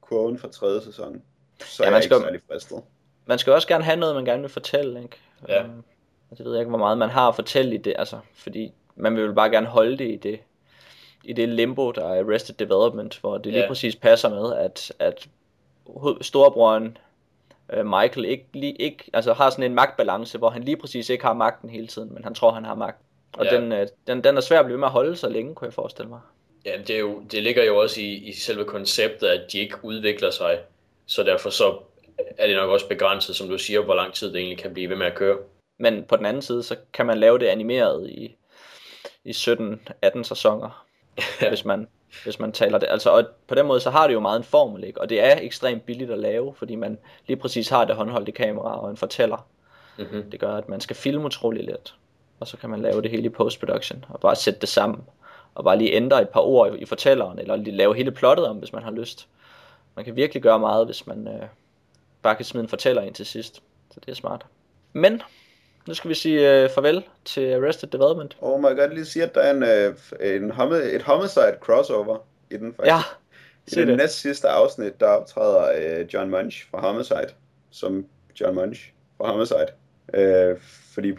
kurven fra tredje sæson, så ja, er jeg skal, ikke særlig fristet.
Man skal også gerne have noget, man gerne vil fortælle, ikke?
Ja.
Um, jeg ved ikke, hvor meget man har at fortælle i det, altså, fordi man vil bare gerne holde det i det, i det limbo, der er Arrested Development, hvor det lige ja. præcis passer med, at, at storebroren uh, Michael ikke, lige, ikke altså har sådan en magtbalance, hvor han lige præcis ikke har magten hele tiden, men han tror, han har magt. Og ja. den, uh, den, den er svær at blive med at holde så længe, kunne jeg forestille mig.
Ja, det, er jo, det ligger jo også i, i selve konceptet, at de ikke udvikler sig. Så derfor så er det nok også begrænset, som du siger, hvor lang tid det egentlig kan blive ved med at køre.
Men på den anden side, så kan man lave det animeret i, i 17-18 sæsoner, ja. hvis, man, hvis man taler det. Altså, og på den måde, så har det jo meget en formel, ikke? og det er ekstremt billigt at lave, fordi man lige præcis har det håndholdte kamera og en fortæller. Mm-hmm. Det gør, at man skal filme utrolig let, og så kan man lave det hele i post-production, og bare sætte det sammen og bare lige ændre et par ord i fortælleren, eller lige lave hele plottet om, hvis man har lyst. Man kan virkelig gøre meget, hvis man øh, bare kan smide en fortæller ind til sidst. Så det er smart. Men, nu skal vi sige øh, farvel til Arrested Development.
Oh my god, lige sige, at der er en, øh, en homi- et homicide crossover i den faktisk.
Ja,
I det, det næst sidste afsnit, der optræder øh, John Munch fra Homicide, som John Munch fra Homicide. Øh, fordi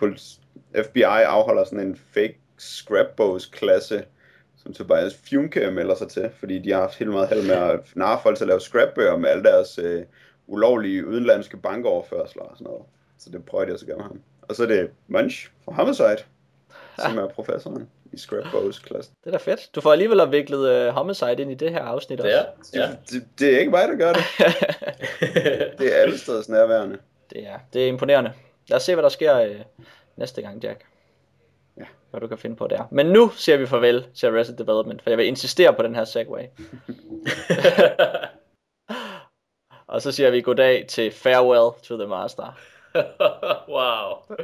FBI afholder sådan en fake scrapbogs-klasse, som Tobias Funke melder sig til, fordi de har haft helt meget held med at narre folk til at lave scrapbøger med alle deres øh, ulovlige udenlandske bankoverførsler og sådan noget. Så det prøver de også at gøre med ham. Og så er det Munch fra Homicide, som er professoren i scrapbogs klasse.
Det er da fedt. Du får alligevel viklet uh, Homicide ind i det her afsnit også.
Ja, ja.
Det, det, det er ikke mig, der gør det. det er alle steder nærværende.
Det er, det er imponerende. Lad os se, hvad der sker uh, næste gang, Jack hvad du kan finde på der. Men nu siger vi farvel til Arrested Development, for jeg vil insistere på den her segway. og så siger vi goddag til Farewell to the Master.
wow.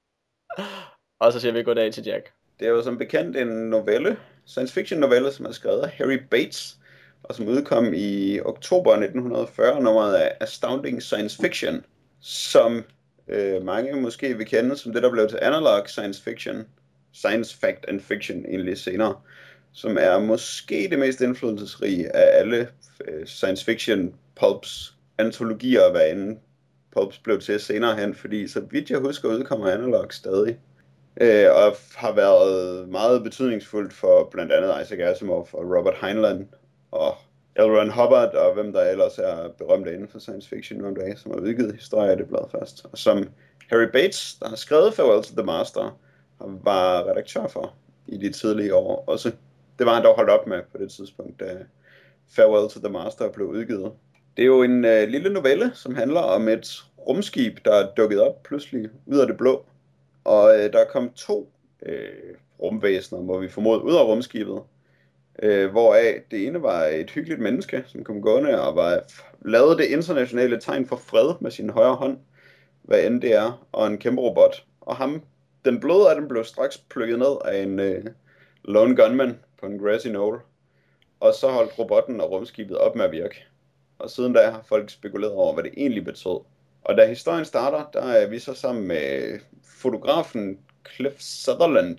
og så siger vi goddag til Jack.
Det er jo som bekendt en novelle, science fiction novelle, som er skrevet af Harry Bates, og som udkom i oktober 1940, nummeret af Astounding Science Fiction, som øh, mange måske vil kende som det, der blev til analog science fiction, science fact and fiction egentlig senere, som er måske det mest indflydelsesrige af alle øh, science fiction pulps antologier, hvad end pulps blev til senere hen, fordi så vidt jeg husker, udkommer Analog stadig. Øh, og har været meget betydningsfuldt for blandt andet Isaac Asimov og Robert Heinlein og L. Ron Hubbard og hvem der ellers er berømte inden for science fiction nogle dage, som har udgivet historier af det blad først. Og som Harry Bates, der har skrevet Farewell to the Master, var redaktør for i de tidlige år også. Det var han dog holdt op med på det tidspunkt, da Farewell to the Master blev udgivet. Det er jo en øh, lille novelle, som handler om et rumskib, der er dukket op pludselig ud af det blå. Og øh, der er kommet to øh, rumvæsener, må vi formode, ud af rumskibet. Øh, hvoraf det ene var et hyggeligt menneske, som kom gående og var, lavede det internationale tegn for fred med sin højre hånd, hvad end det er, og en kæmpe robot. Og ham, den bløde af den blev straks plukket ned af en øh, lone gunman på en grassy knoll. Og så holdt robotten og rumskibet op med at virke. Og siden da har folk spekuleret over, hvad det egentlig betød. Og da historien starter, der er vi så sammen med fotografen Cliff Sutherland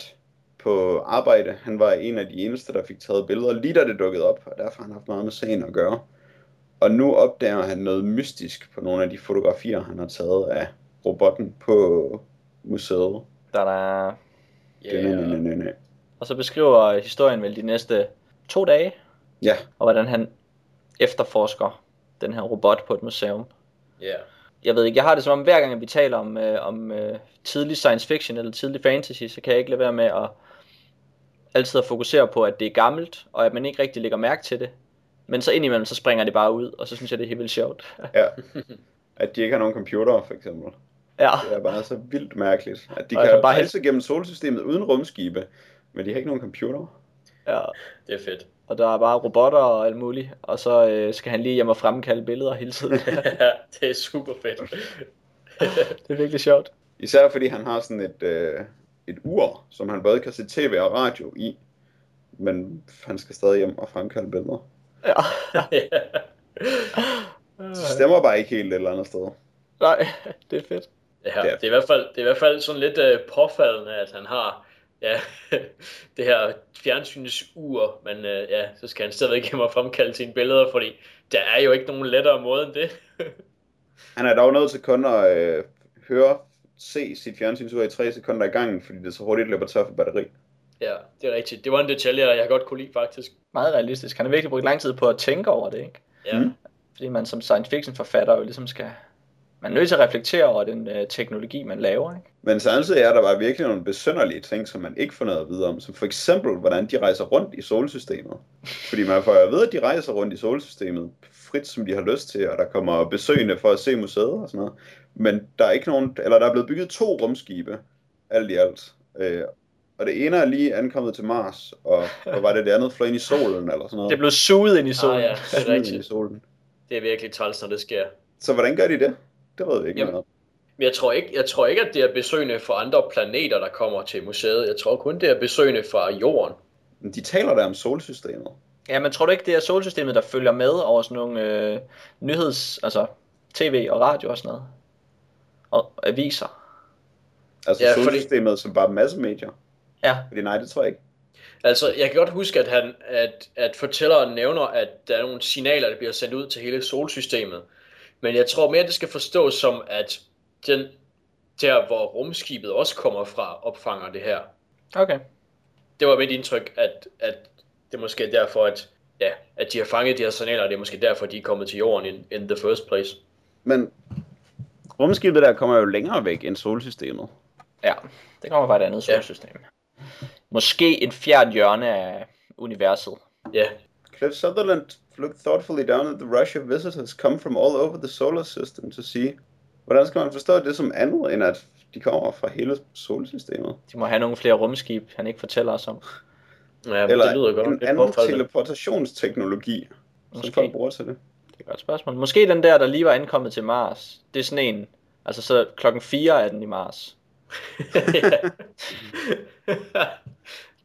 på arbejde. Han var en af de eneste, der fik taget billeder lige da det dukkede op, og derfor har han haft meget med sagen at gøre. Og nu opdager han noget mystisk på nogle af de fotografier, han har taget af robotten på museet.
Der er
Yeah.
Og så beskriver historien vel de næste to dage,
Ja,
og hvordan han efterforsker den her robot på et museum.
Ja.
Jeg ved ikke, jeg har det som om hver gang, at vi taler om, øh, om øh, tidlig science fiction eller tidlig fantasy, så kan jeg ikke lade være med at altid at fokusere på, at det er gammelt, og at man ikke rigtig lægger mærke til det. Men så indimellem, så springer det bare ud, og så synes jeg, det er helt vildt sjovt.
ja. At de ikke har nogen computer, for eksempel.
ja,
Det er bare så vildt mærkeligt. At de
Og
kan
altså
bare rejse gennem solsystemet uden rumskibe, men de har ikke nogen computer.
Ja.
Det er fedt.
Og der er bare robotter og alt muligt, og så øh, skal han lige hjem og fremkalde billeder hele tiden.
ja, det er super fedt.
det er virkelig sjovt.
Især fordi han har sådan et, øh, et ur, som han både kan se tv og radio i. Men han skal stadig hjem og fremkalde billeder.
Ja.
Det stemmer bare ikke helt et eller andet sted.
Nej, det er fedt.
Ja,
Ja.
det er i hvert fald, det er i hvert fald sådan lidt uh, påfaldende, at han har ja, det her fjernsynsuur, men uh, ja, så skal han stadigvæk hjem og fremkalde sine billeder, fordi der er jo ikke nogen lettere måde end det.
Han er dog nødt til kun at øh, høre, se sit fjernsynsur i 3 sekunder i gangen, fordi det så hurtigt løber tør for batteri.
ja, det er rigtigt. Det var en detalje, jeg godt kunne lide faktisk.
Meget realistisk. Han har virkelig brugt lang tid på at tænke over det, ikke?
Ja,
mm.
Fordi man som science fiction forfatter jo ligesom skal... Man er nødt til at reflektere over den øh, teknologi, man laver, ikke?
Men samtidig er der bare virkelig nogle besynderlige ting, som man ikke får noget at vide om. Som for eksempel, hvordan de rejser rundt i solsystemet. Fordi man får jo at vide, at de rejser rundt i solsystemet frit, som de har lyst til, og der kommer besøgende for at se museet og sådan noget. Men der er ikke nogen, eller der er blevet bygget to rumskibe, alt i alt. Øh, og det ene er lige ankommet til Mars, og hvad var det, det andet fløj ind i solen, eller sådan noget.
Det er blevet suget ind i solen.
Ah, ja, det er rigtigt.
solen.
Det er virkelig træls, når det sker.
Så hvordan gør de det? Det ved vi ikke
Jamen,
noget om.
Men jeg tror, ikke, jeg tror ikke, at det er besøgende fra andre planeter, der kommer til museet. Jeg tror kun, det er besøgende fra jorden.
Men De taler der om solsystemet.
Ja, men tror du ikke, det er solsystemet, der følger med over sådan nogle øh, nyheds... Altså tv og radio og sådan noget? Og aviser?
Altså
Ja,
ja,
fordi-
solsystemet som bare massemedier.
Ja,
Fordi nej, det tror jeg ikke.
Altså, jeg kan godt huske, at, han, at, at fortælleren nævner, at der er nogle signaler, der bliver sendt ud til hele solsystemet. Men jeg tror mere, det skal forstås som, at den der, hvor rumskibet også kommer fra, opfanger det her.
okay.
Det var mit indtryk, at, at det er måske derfor, at, ja, at de har fanget de her signaler, og det er måske derfor, de er kommet til jorden in, in the first place.
Men rumskibet der kommer jo længere væk end solsystemet.
Ja, det kommer fra et andet
Ja.
solsystem. Måske en fjern hjørne af universet.
Ja,
Cliff Sutherland looked thoughtfully down at the rush of visitors come from all over the solar system to see. Hvordan skal man forstå det som andet, end at de kommer fra hele solsystemet?
De må have nogle flere rumskib, han ikke fortæller os om.
ja
Eller
det lyder godt.
en anden
påfaldende.
teleportationsteknologi, som
Måske.
folk bruger til det.
Det er et godt spørgsmål. Måske den der, der lige var ankommet til Mars. Det er sådan en... Altså så klokken 4 er den i Mars.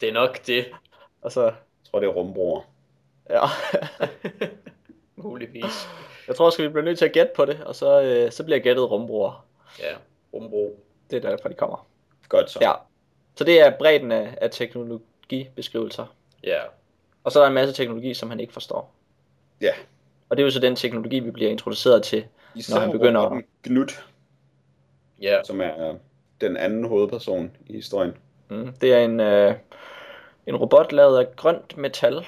Det er nok det.
Og så...
Jeg tror, det er rumbroer.
Ja.
Muligvis.
Jeg tror også, vi bliver nødt til at gætte på det, og så, øh, så bliver gættet rumbroer.
Ja, rumbro.
Det er derfor, de kommer.
Godt så.
Ja. Så det er bredden af, af teknologibeskrivelser.
Ja.
Og så er der en masse teknologi, som han ikke forstår.
ja.
Og det er jo så den teknologi, vi bliver introduceret til.
Især
Når han begynder-
robotten Gnut,
Ja.
som er øh, den anden hovedperson i historien.
Mm. Det er en, øh, en robot lavet af grønt metal.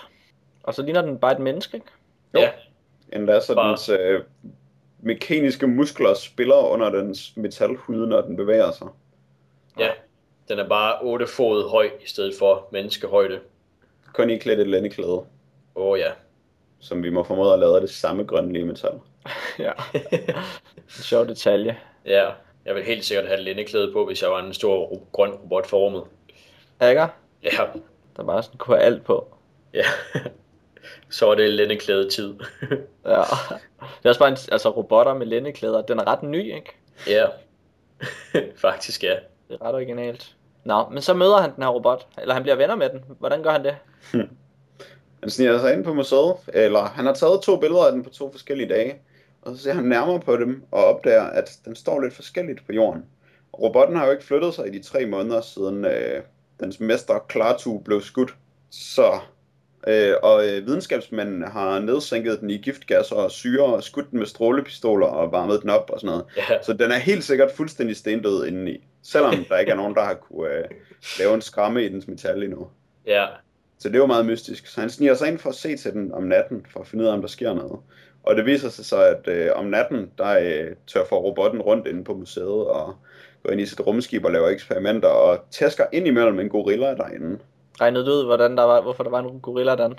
Og så ligner den bare et menneske, ikke?
Jo.
Ja.
Endda så
Bare-
dens øh, mekaniske muskler spiller under dens metalhud, når den bevæger sig.
Ja. Den er bare 8 fod høj i stedet for menneskehøjde.
Kun i klædt et lændeklæde,
Åh oh, ja.
som vi må formode at lave det samme grønlige metal.
ja. Sjov detalje.
Ja, jeg vil helt sikkert have et lændeklæde på, hvis jeg var en stor grøn robot for rummet.
Ikke?
Ja,
Der bare sådan kunne have alt på.
ja. Så var det lændeklæde tid.
Ja. Det er også bare en, altså robotter med lændeklæder. Den er ret ny, ikke?
ja, faktisk ja.
Det er ret originalt. Nå, men så møder han den her robot. Eller han bliver venner med den. Hvordan gør han det?
Han sniger sig ind på museet, eller han har taget to billeder af den på to forskellige dage, og så ser han nærmere på dem og opdager, at den står lidt forskelligt på jorden. Og robotten har jo ikke flyttet sig i de tre måneder siden øh, dens mester Klartu blev skudt. Så, øh, og øh, videnskabsmændene har nedsænket den i giftgasser og syre og skudt den med strålepistoler og varmet den op og sådan noget.
Ja,
Så den er helt sikkert fuldstændig stendød indeni, selvom der ikke er nogen, der har kunne øh, lave en skræmme i dens metal endnu.
ja,
Så det jo meget mystisk. Så han sniger sig ind for at se til den om natten, for at finde ud af, om der sker noget. Og det viser sig så, at øh, om natten, der øh, tør for robotten rundt inde på museet og går ind i sit rumskib og laver eksperimenter og tæsker ind imellem en gorilla derinde.
Regnede du ud, hvordan der var, hvorfor der var en gorilla der?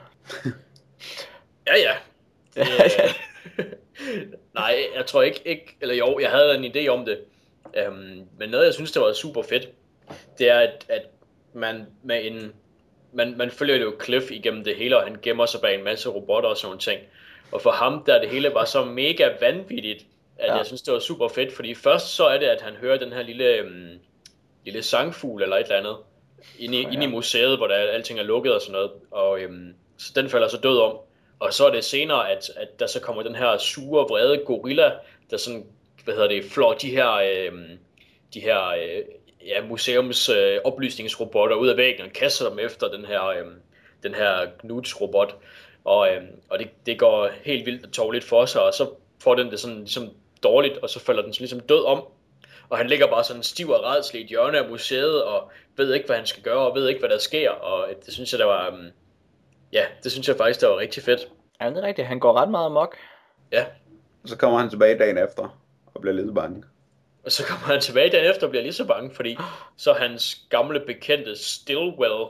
ja, ja. Det, øh, nej, jeg tror ikke, ikke, eller jo, jeg havde en idé om det. Øhm, men noget, jeg synes, der var super fedt, det er, at, at man med en, man, man følger jo Cliff igennem det hele, og han gemmer sig bag en masse robotter og sådan nogle ting. Og for ham, der det hele var så mega vanvittigt, at
ja.
jeg synes, det var super fedt, fordi først så er det, at han hører den her lille, øhm, lille sangfugl eller et eller andet, inde i,
Ja.
inde i museet, hvor der alting er lukket og sådan noget, og øhm, så den falder så død om. Og så er det senere, at, at der så kommer den her sure, vrede gorilla, der sådan, hvad hedder det, flår de her, øhm, de her øh, ja, museums øh, oplysningsrobotter ud af væggen og kaster dem efter den her, øhm, den her Knuts-robot. Og, øhm, og det, det går helt vildt og tårligt for sig, og så får den det sådan ligesom dårligt, og så falder den så ligesom død om. Og han ligger bare sådan stiv og redselig i et hjørne af museet, og ved ikke, hvad han skal gøre, og ved ikke, hvad der sker. Og det synes jeg, der var... Um, ja, det synes jeg faktisk, der var rigtig fedt.
Ja, det er rigtigt. Han går ret meget amok.
Ja,
Og så kommer han tilbage dagen efter og bliver lidt bange.
og så kommer han tilbage dagen efter og bliver lige så bange, fordi så hans gamle bekendte Stillwell,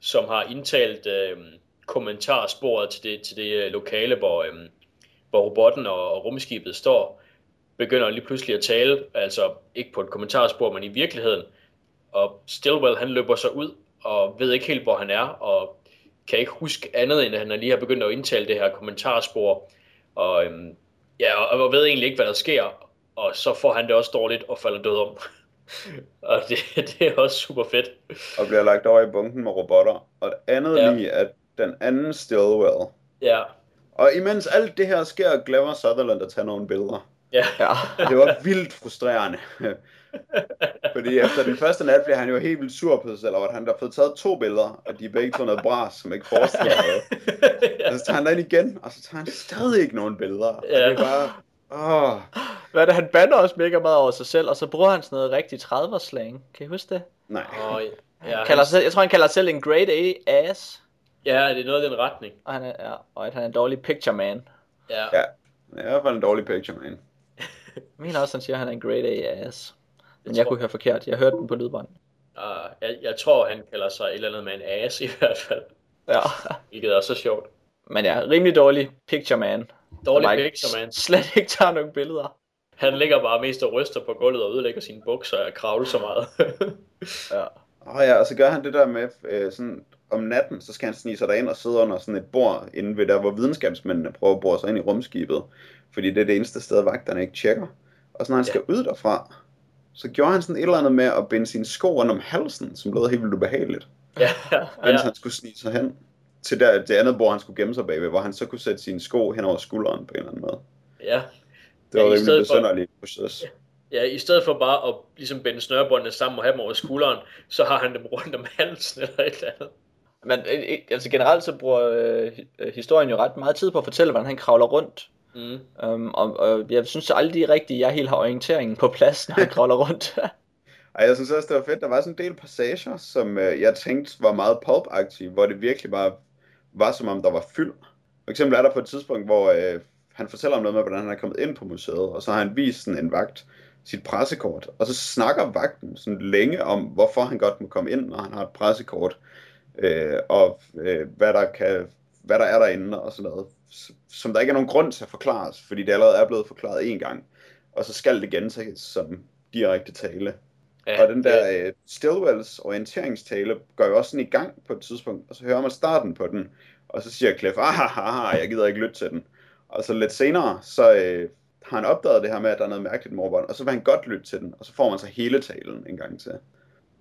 som har indtalt øh, kommentarsporet til det, til det øh, lokale, hvor, øh, hvor robotten og, og rumskibet står, begynder lige pludselig at tale, altså ikke på et kommentarspor, men i virkeligheden. Og Stillwell, han løber så ud og ved ikke helt, hvor han er, og kan ikke huske andet, end at han lige har begyndt at indtale det her kommentarspor. Og, øhm, ja, og, og ved egentlig ikke, hvad der sker. Og så får han det også dårligt og falder død om. og det, det er også super fedt.
Og bliver lagt over i bunken med robotter. Og det andet
Ja.
lige, at den anden Stillwell.
Ja,
Og imens alt det her sker, glemmer Sutherland at tage nogle billeder.
Ja,
Ja.
Det var vildt frustrerende. Fordi efter den første nat blev han jo helt vildt sur på sig selv, over at han der har fået taget to billeder, og de er begge to noget bras, som ikke forestiller noget. Og så tager han derind igen, og så tager han stadig ikke nogen billeder. Og
Ja.
det er bare... Åh,
Hvad er det? Han bander også mega meget over sig selv, og så bruger han sådan noget rigtig 30'er slang. Kan I huske det?
nej.
og, ja,
Han kalder sig, selv- jeg tror, han kalder sig selv en grade A ass.
ja, det er noget i den retning.
Og, han er, ja, og at han er en dårlig picture man.
Ja,
Ja, er i hvert fald en dårlig picture, man.
Jeg mener også, han siger, at han er en grade A ass. Men jeg
tror-
kunne høre forkert. Jeg hørte den på lydbånd.
og jeg, jeg tror, han kalder sig et eller andet med en ass i hvert fald.
Ja.
Hvilket er så sjovt.
Men ja, rimelig dårlig picture man.
Dårlig
ikke-
picture, man.
Slet ikke tager nogen billeder.
Han ligger bare mest og ryster på gulvet og ødelægger sine bukser og kravler så meget.
Ja.
Og ja, og så gør han det der med, øh, sådan, om natten, så skal han snige sig derind og sidde under sådan et bord, inde ved der, hvor videnskabsmændene prøver at bore sig ind i rumskibet. Fordi det er det eneste sted, vagterne ikke tjekker. Og så når han
Ja.
skal ud derfra, så gjorde han sådan et eller andet med at binde sine sko rundt om halsen, som lød helt vildt ubehageligt.
ja,
Mens
ja,
han skulle snige sig hen til der, det andet bord, han skulle gemme sig bagved, hvor han så kunne sætte sine sko hen over skulderen på en eller anden måde.
ja.
Det var
Ja, i
ja, rimelig
stedet for-
besynderligt proces.
Ja, i stedet for bare at ligesom binde snørebåndene sammen og have dem over skulderen, så har han dem rundt om halsen eller et eller andet.
Men øh, øh, altså generelt så bruger øh, øh, historien jo ret meget tid på at fortælle, hvordan han kravler rundt.
Mm.
Um, og, og jeg synes aldrig rigtigt, jeg helt har orienteringen på plads, når han kravler rundt.
Ej, jeg synes også, det var fedt. Der var sådan en del passager, som øh, jeg tænkte var meget pulp hvor det virkelig bare var, som om der var fyld. For eksempel er der på et tidspunkt, hvor øh, han fortæller om noget med, hvordan han er kommet ind på museet, og så har han vist sådan en vagt sit pressekort, og så snakker vagten sådan længe om, hvorfor han godt må komme ind, når han har et pressekort, øh, og øh, hvad der kan hvad der er derinde og sådan noget, som der ikke er nogen grund til at forklares, fordi det allerede er blevet forklaret en gang, og så skal det gentages som direkte tale. Ja, og den der uh, Stillwells orienteringstale går jo også sådan i gang på et tidspunkt, og så hører man starten på den, og så siger Cliff, ah, jeg gider ikke lytte til den. Og så lidt senere, så uh, har han opdaget det her med, at der er noget mærkeligt morbånd, og så vil han godt lytte til den, og så får man så hele talen en gang til.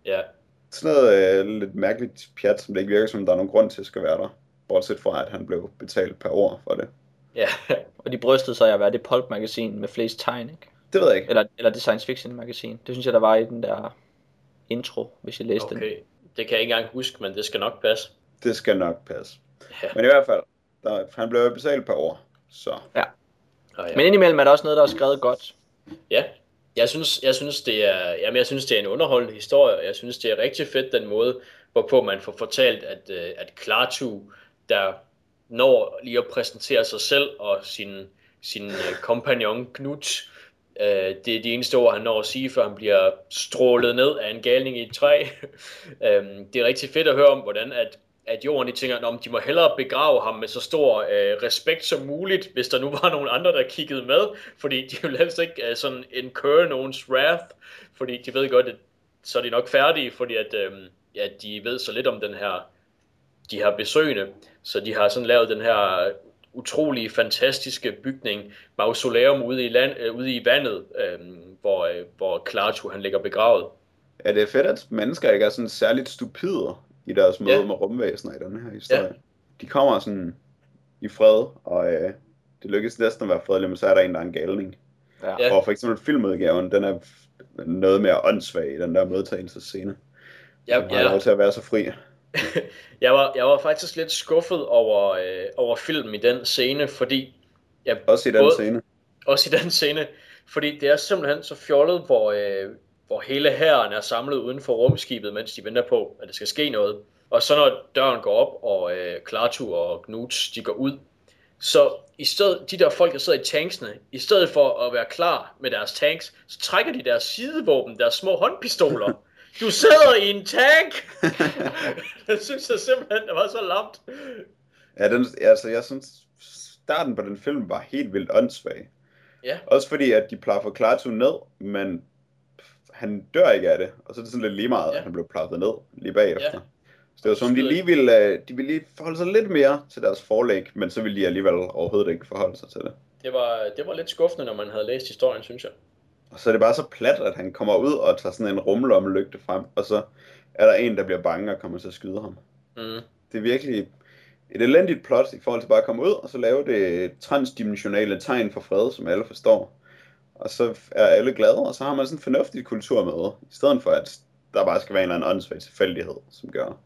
Ja.
Sådan noget uh, lidt mærkeligt pjat, som det ikke virker som, der er nogen grund til at skal være der. Bortset fra, at han blev betalt per år for det.
Ja, og de brystede sig at være det pulp-magasin med flest tegn, ikke?
Det ved jeg ikke.
Eller, eller det science fiction magasin. Det synes jeg, der var i den der intro, hvis jeg læste okay. den.
Okay, det kan jeg ikke engang huske, men det skal nok passe.
Det skal nok passe. Ja. Men i hvert fald, der, han blev betalt per år, så...
Ja. Ah, ja. Men indimellem er der også noget, der er skrevet godt.
Ja, jeg synes, jeg synes, det er, jamen, jeg synes, det er en underholdende historie. Jeg synes, det er rigtig fedt den måde, hvorpå man får fortalt, at, øh, at Klartu, der når lige at præsentere sig selv og sin, sin øh, kompagnon Knut, øh, det er de eneste ord, han når at sige, før han bliver strålet ned af en galning i et træ. øh, det er rigtig fedt at høre om, hvordan at at jorden de tænker, om de må hellere begrave ham med så stor øh, respekt som muligt, hvis der nu var nogen andre, der kiggede med, fordi de vil helst ikke øh, sådan incur nogens wrath, fordi de ved godt, at så er de nok færdige, fordi at, øh, ja, de ved så lidt om den her, de her besøgende, så de har sådan lavet den her utrolig fantastiske bygning, mausoleum ude i, land, øh, ude i vandet, øh, hvor, øh, hvor Klaatu han ligger begravet.
Ja, det er fedt, at mennesker ikke er sådan særligt stupide i deres møde ja. med rumvæsener i den her historie. Ja. De kommer sådan i fred, og øh, det lykkes næsten at være fredelig, men så er der en, der er en galning. Ja. Og for eksempel filmudgaven, den er noget mere åndssvag i den der modtagelsesscene. Ja, ja. har lov til at være så fri.
jeg, var, jeg var faktisk lidt skuffet over, øh, over filmen i den scene, fordi...
Jeg, også i den både, scene.
Også i den scene, fordi det er simpelthen så fjollet, hvor, øh, hvor hele hæren er samlet uden for rumskibet, mens de venter på, at der skal ske noget. Og så når døren går op, og øh, Klartu og Knuts, de går ud, så i stedet, de der folk, der sidder i tanksene, i stedet for at være klar med deres tanks, så trækker de deres sidevåben, deres små håndpistoler. Du sidder i en tank! det synes jeg simpelthen, det var så lamt.
Ja, den, altså, jeg synes, starten på den film var helt vildt åndssvag. Ja. Også fordi, at de plaffer Klartu ned, men han dør ikke af det, og så er det sådan lidt lige meget, ja. at han blev plaffet ned lige bagefter. Ja. Så det var som, de lige ville, øh, de ville lige forholde sig lidt mere til deres forlæg, men så ville de alligevel overhovedet ikke forholde sig til det.
Det var, det var lidt skuffende, når man havde læst historien, synes jeg.
Og så er det bare så plat, at han kommer ud og tager sådan en rumlommelygte frem, og så er der en, der bliver bange og kommer til at skyde ham. Mm. Det er virkelig et elendigt plot i forhold til bare at komme ud, og så lave det transdimensionale tegn for fred, som alle forstår og så er alle glade, og så har man sådan en fornuftig kultur med, i stedet for at der bare skal være en eller anden åndssvag tilfældighed, som gør,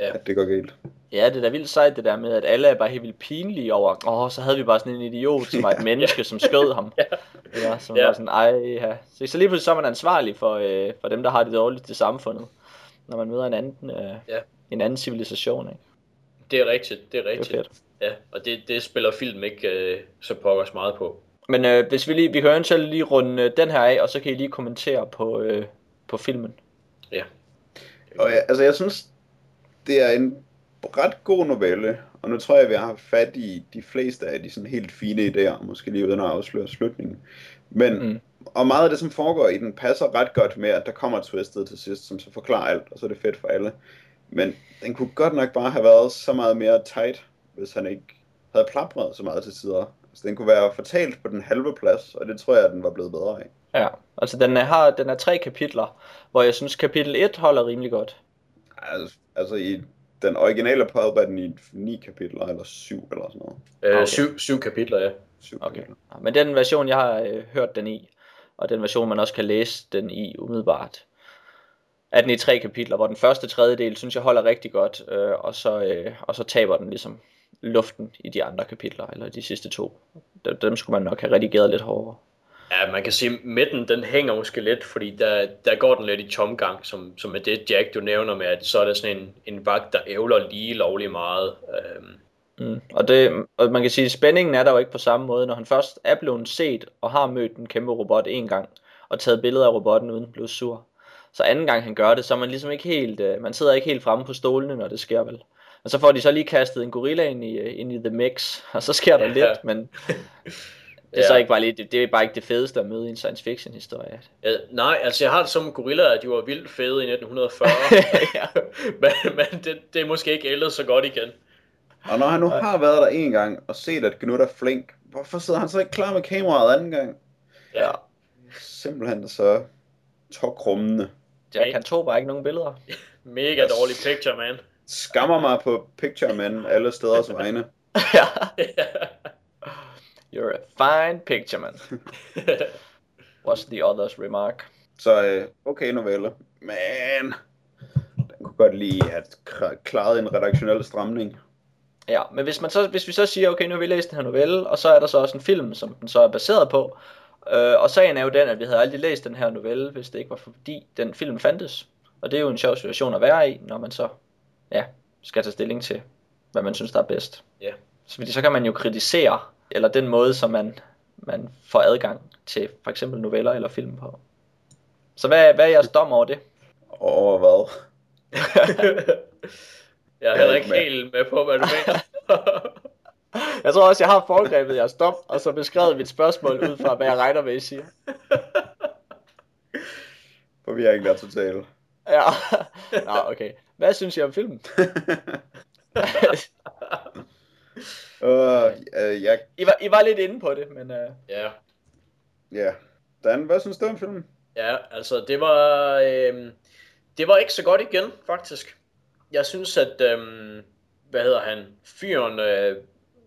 ja. at det går galt.
Ja, det er da vildt sejt det der med, at alle er bare helt vildt pinlige over, åh, oh, så havde vi bare sådan en idiot, som var et menneske, som skød ham. ja. ja som ja. var sådan, ej, ja. Så, så lige pludselig så er man ansvarlig for, øh, for dem, der har det dårligt i samfundet, når man møder en anden, øh, ja. en anden civilisation, ikke?
Det er rigtigt, det er rigtigt. Det er fedt. Ja, og det, det spiller film ikke øh, så pokkers meget på.
Men øh, hvis vi lige, vi kan eventuelt lige runde øh, den her af, og så kan I lige kommentere på, øh, på filmen.
Ja.
Og ja, altså jeg synes, det er en ret god novelle, og nu tror jeg, vi har fat i de fleste af de sådan helt fine idéer, måske lige uden at afsløre slutningen. Men, mm. og meget af det, som foregår i den, passer ret godt med, at der kommer twistet til sidst, som så forklarer alt, og så er det fedt for alle. Men den kunne godt nok bare have været så meget mere tight, hvis han ikke havde plapret så meget til tider. Så den kunne være fortalt på den halve plads, og det tror jeg, at den var blevet bedre af.
Ja, altså den er, har, den er tre kapitler, hvor jeg synes kapitel 1 holder rimelig godt.
Altså, altså i den originale pulp er den i ni kapitler, eller syv eller sådan noget.
Øh, okay. syv, syv kapitler, ja.
Syv okay. kapitler. Men den version, jeg har øh, hørt den i, og den version, man også kan læse den i umiddelbart, er den i tre kapitler, hvor den første tredjedel, synes jeg, holder rigtig godt, øh, og, så, øh, og så taber den ligesom luften i de andre kapitler, eller de sidste to. Dem, dem skulle man nok have redigeret lidt hårdere.
Ja, man kan sige, at midten den hænger måske lidt, fordi der, der går den lidt i tomgang, som, som er det Jack du nævner med, at så er der sådan en, en vagt, der ævler lige lovlig meget. Øhm.
Mm. Og, det, og man kan sige, at spændingen er der jo ikke på samme måde, når han først er blevet set og har mødt en kæmpe robot en gang, og taget billeder af robotten uden at blive sur Så anden gang han gør det, så er man ligesom ikke helt, øh, man sidder ikke helt fremme på stolene, når det sker vel. Og så får de så lige kastet en gorilla ind i, øh, ind i The Mix, og så sker der
Ja.
lidt, men det er
Ja.
så ikke bare lige, det, det er bare ikke det fedeste at møde i en science fiction historie.
Ja, nej, altså jeg har det som gorillaer, at de var vildt fede i 1940.
Ja.
men men det, det er måske ikke ældet så godt igen.
Og når han nu har været der en gang og set, at Knud er flink, hvorfor sidder han så ikke klar med kameraet anden gang?
Ja.
Simpelthen så tokrummende.
Jack han tog bare ikke nogen billeder.
Mega dårlig picture, man.
Skammer mig på Picture Man alle steders vegne.
ja. You're a fine picture, man. Was the other's remark.
Så øh, okay novelle. Men den kunne godt lige have kra- klaret en redaktionel stramning.
Ja, men hvis, man så, hvis vi så siger, okay, nu har vi læst den her novelle, og så er der så også en film, som den så er baseret på, øh, og sagen er jo den, at vi havde aldrig læst den her novelle, hvis det ikke var fordi den film fandtes. Og det er jo en sjov situation at være i, når man så ja, skal tage stilling til, hvad man synes, der er bedst.
Ja.
Så, fordi så kan man jo kritisere, eller den måde, som man, man får adgang til for eksempel noveller eller film på. Så hvad, hvad er jeres dom over det?
Over hvad?
jeg er heller ikke helt med på, hvad du mener.
Jeg tror også, jeg har foregrebet jeres dom, og så beskrevet mit spørgsmål ud fra, hvad jeg regner med, I siger.
Forvirring der er total.
Ja. Nå, okay. Hvad synes I om filmen?
Uh, uh, jeg,
I var, I var lidt inde på det, men uh,
ja.
ja. Dan, hvad synes du om filmen?
Ja, altså det var øh, det var ikke så godt igen faktisk. Jeg synes at øh, hvad hedder han? Fyren øh,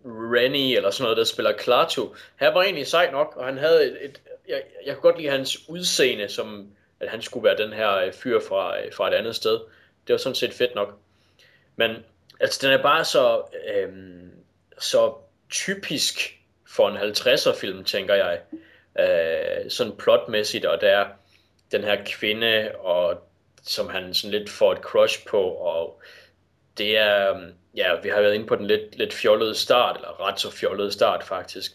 Rennie eller sådan noget der spiller Klaatu. Han var egentlig sej nok, og han havde et, et jeg, jeg kunne godt lide hans udseende som at han skulle være den her øh, fyr fra øh, fra et andet sted. Det var sådan set fedt nok. Men altså den er bare så øh, så typisk for en 50'er film, tænker jeg. Øh, sådan plotmæssigt, og der er den her kvinde, og som han sådan lidt får et crush på, og det er, øhm, ja, vi har været inde på den lidt, lidt fjollede start, eller ret så fjollede start faktisk.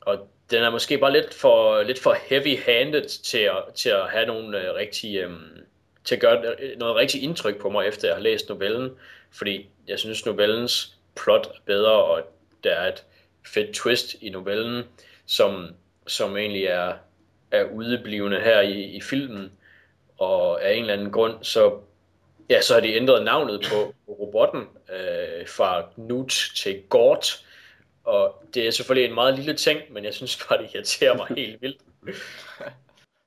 Og den er måske bare lidt for, lidt for heavy-handed til at, til at have nogle øh, rigtige, øhm, til at gøre øh, noget rigtig indtryk på mig, efter jeg har læst novellen. Fordi jeg synes, novellens plot er bedre, og der er et fedt twist i novellen, som, som egentlig er, er udeblivende her i, i filmen. Og af en eller anden grund, så, ja, så har de ændret navnet på robotten øh, fra Nut til Gort. Og det er selvfølgelig en meget lille ting, men jeg synes bare, det irriterer mig helt vildt.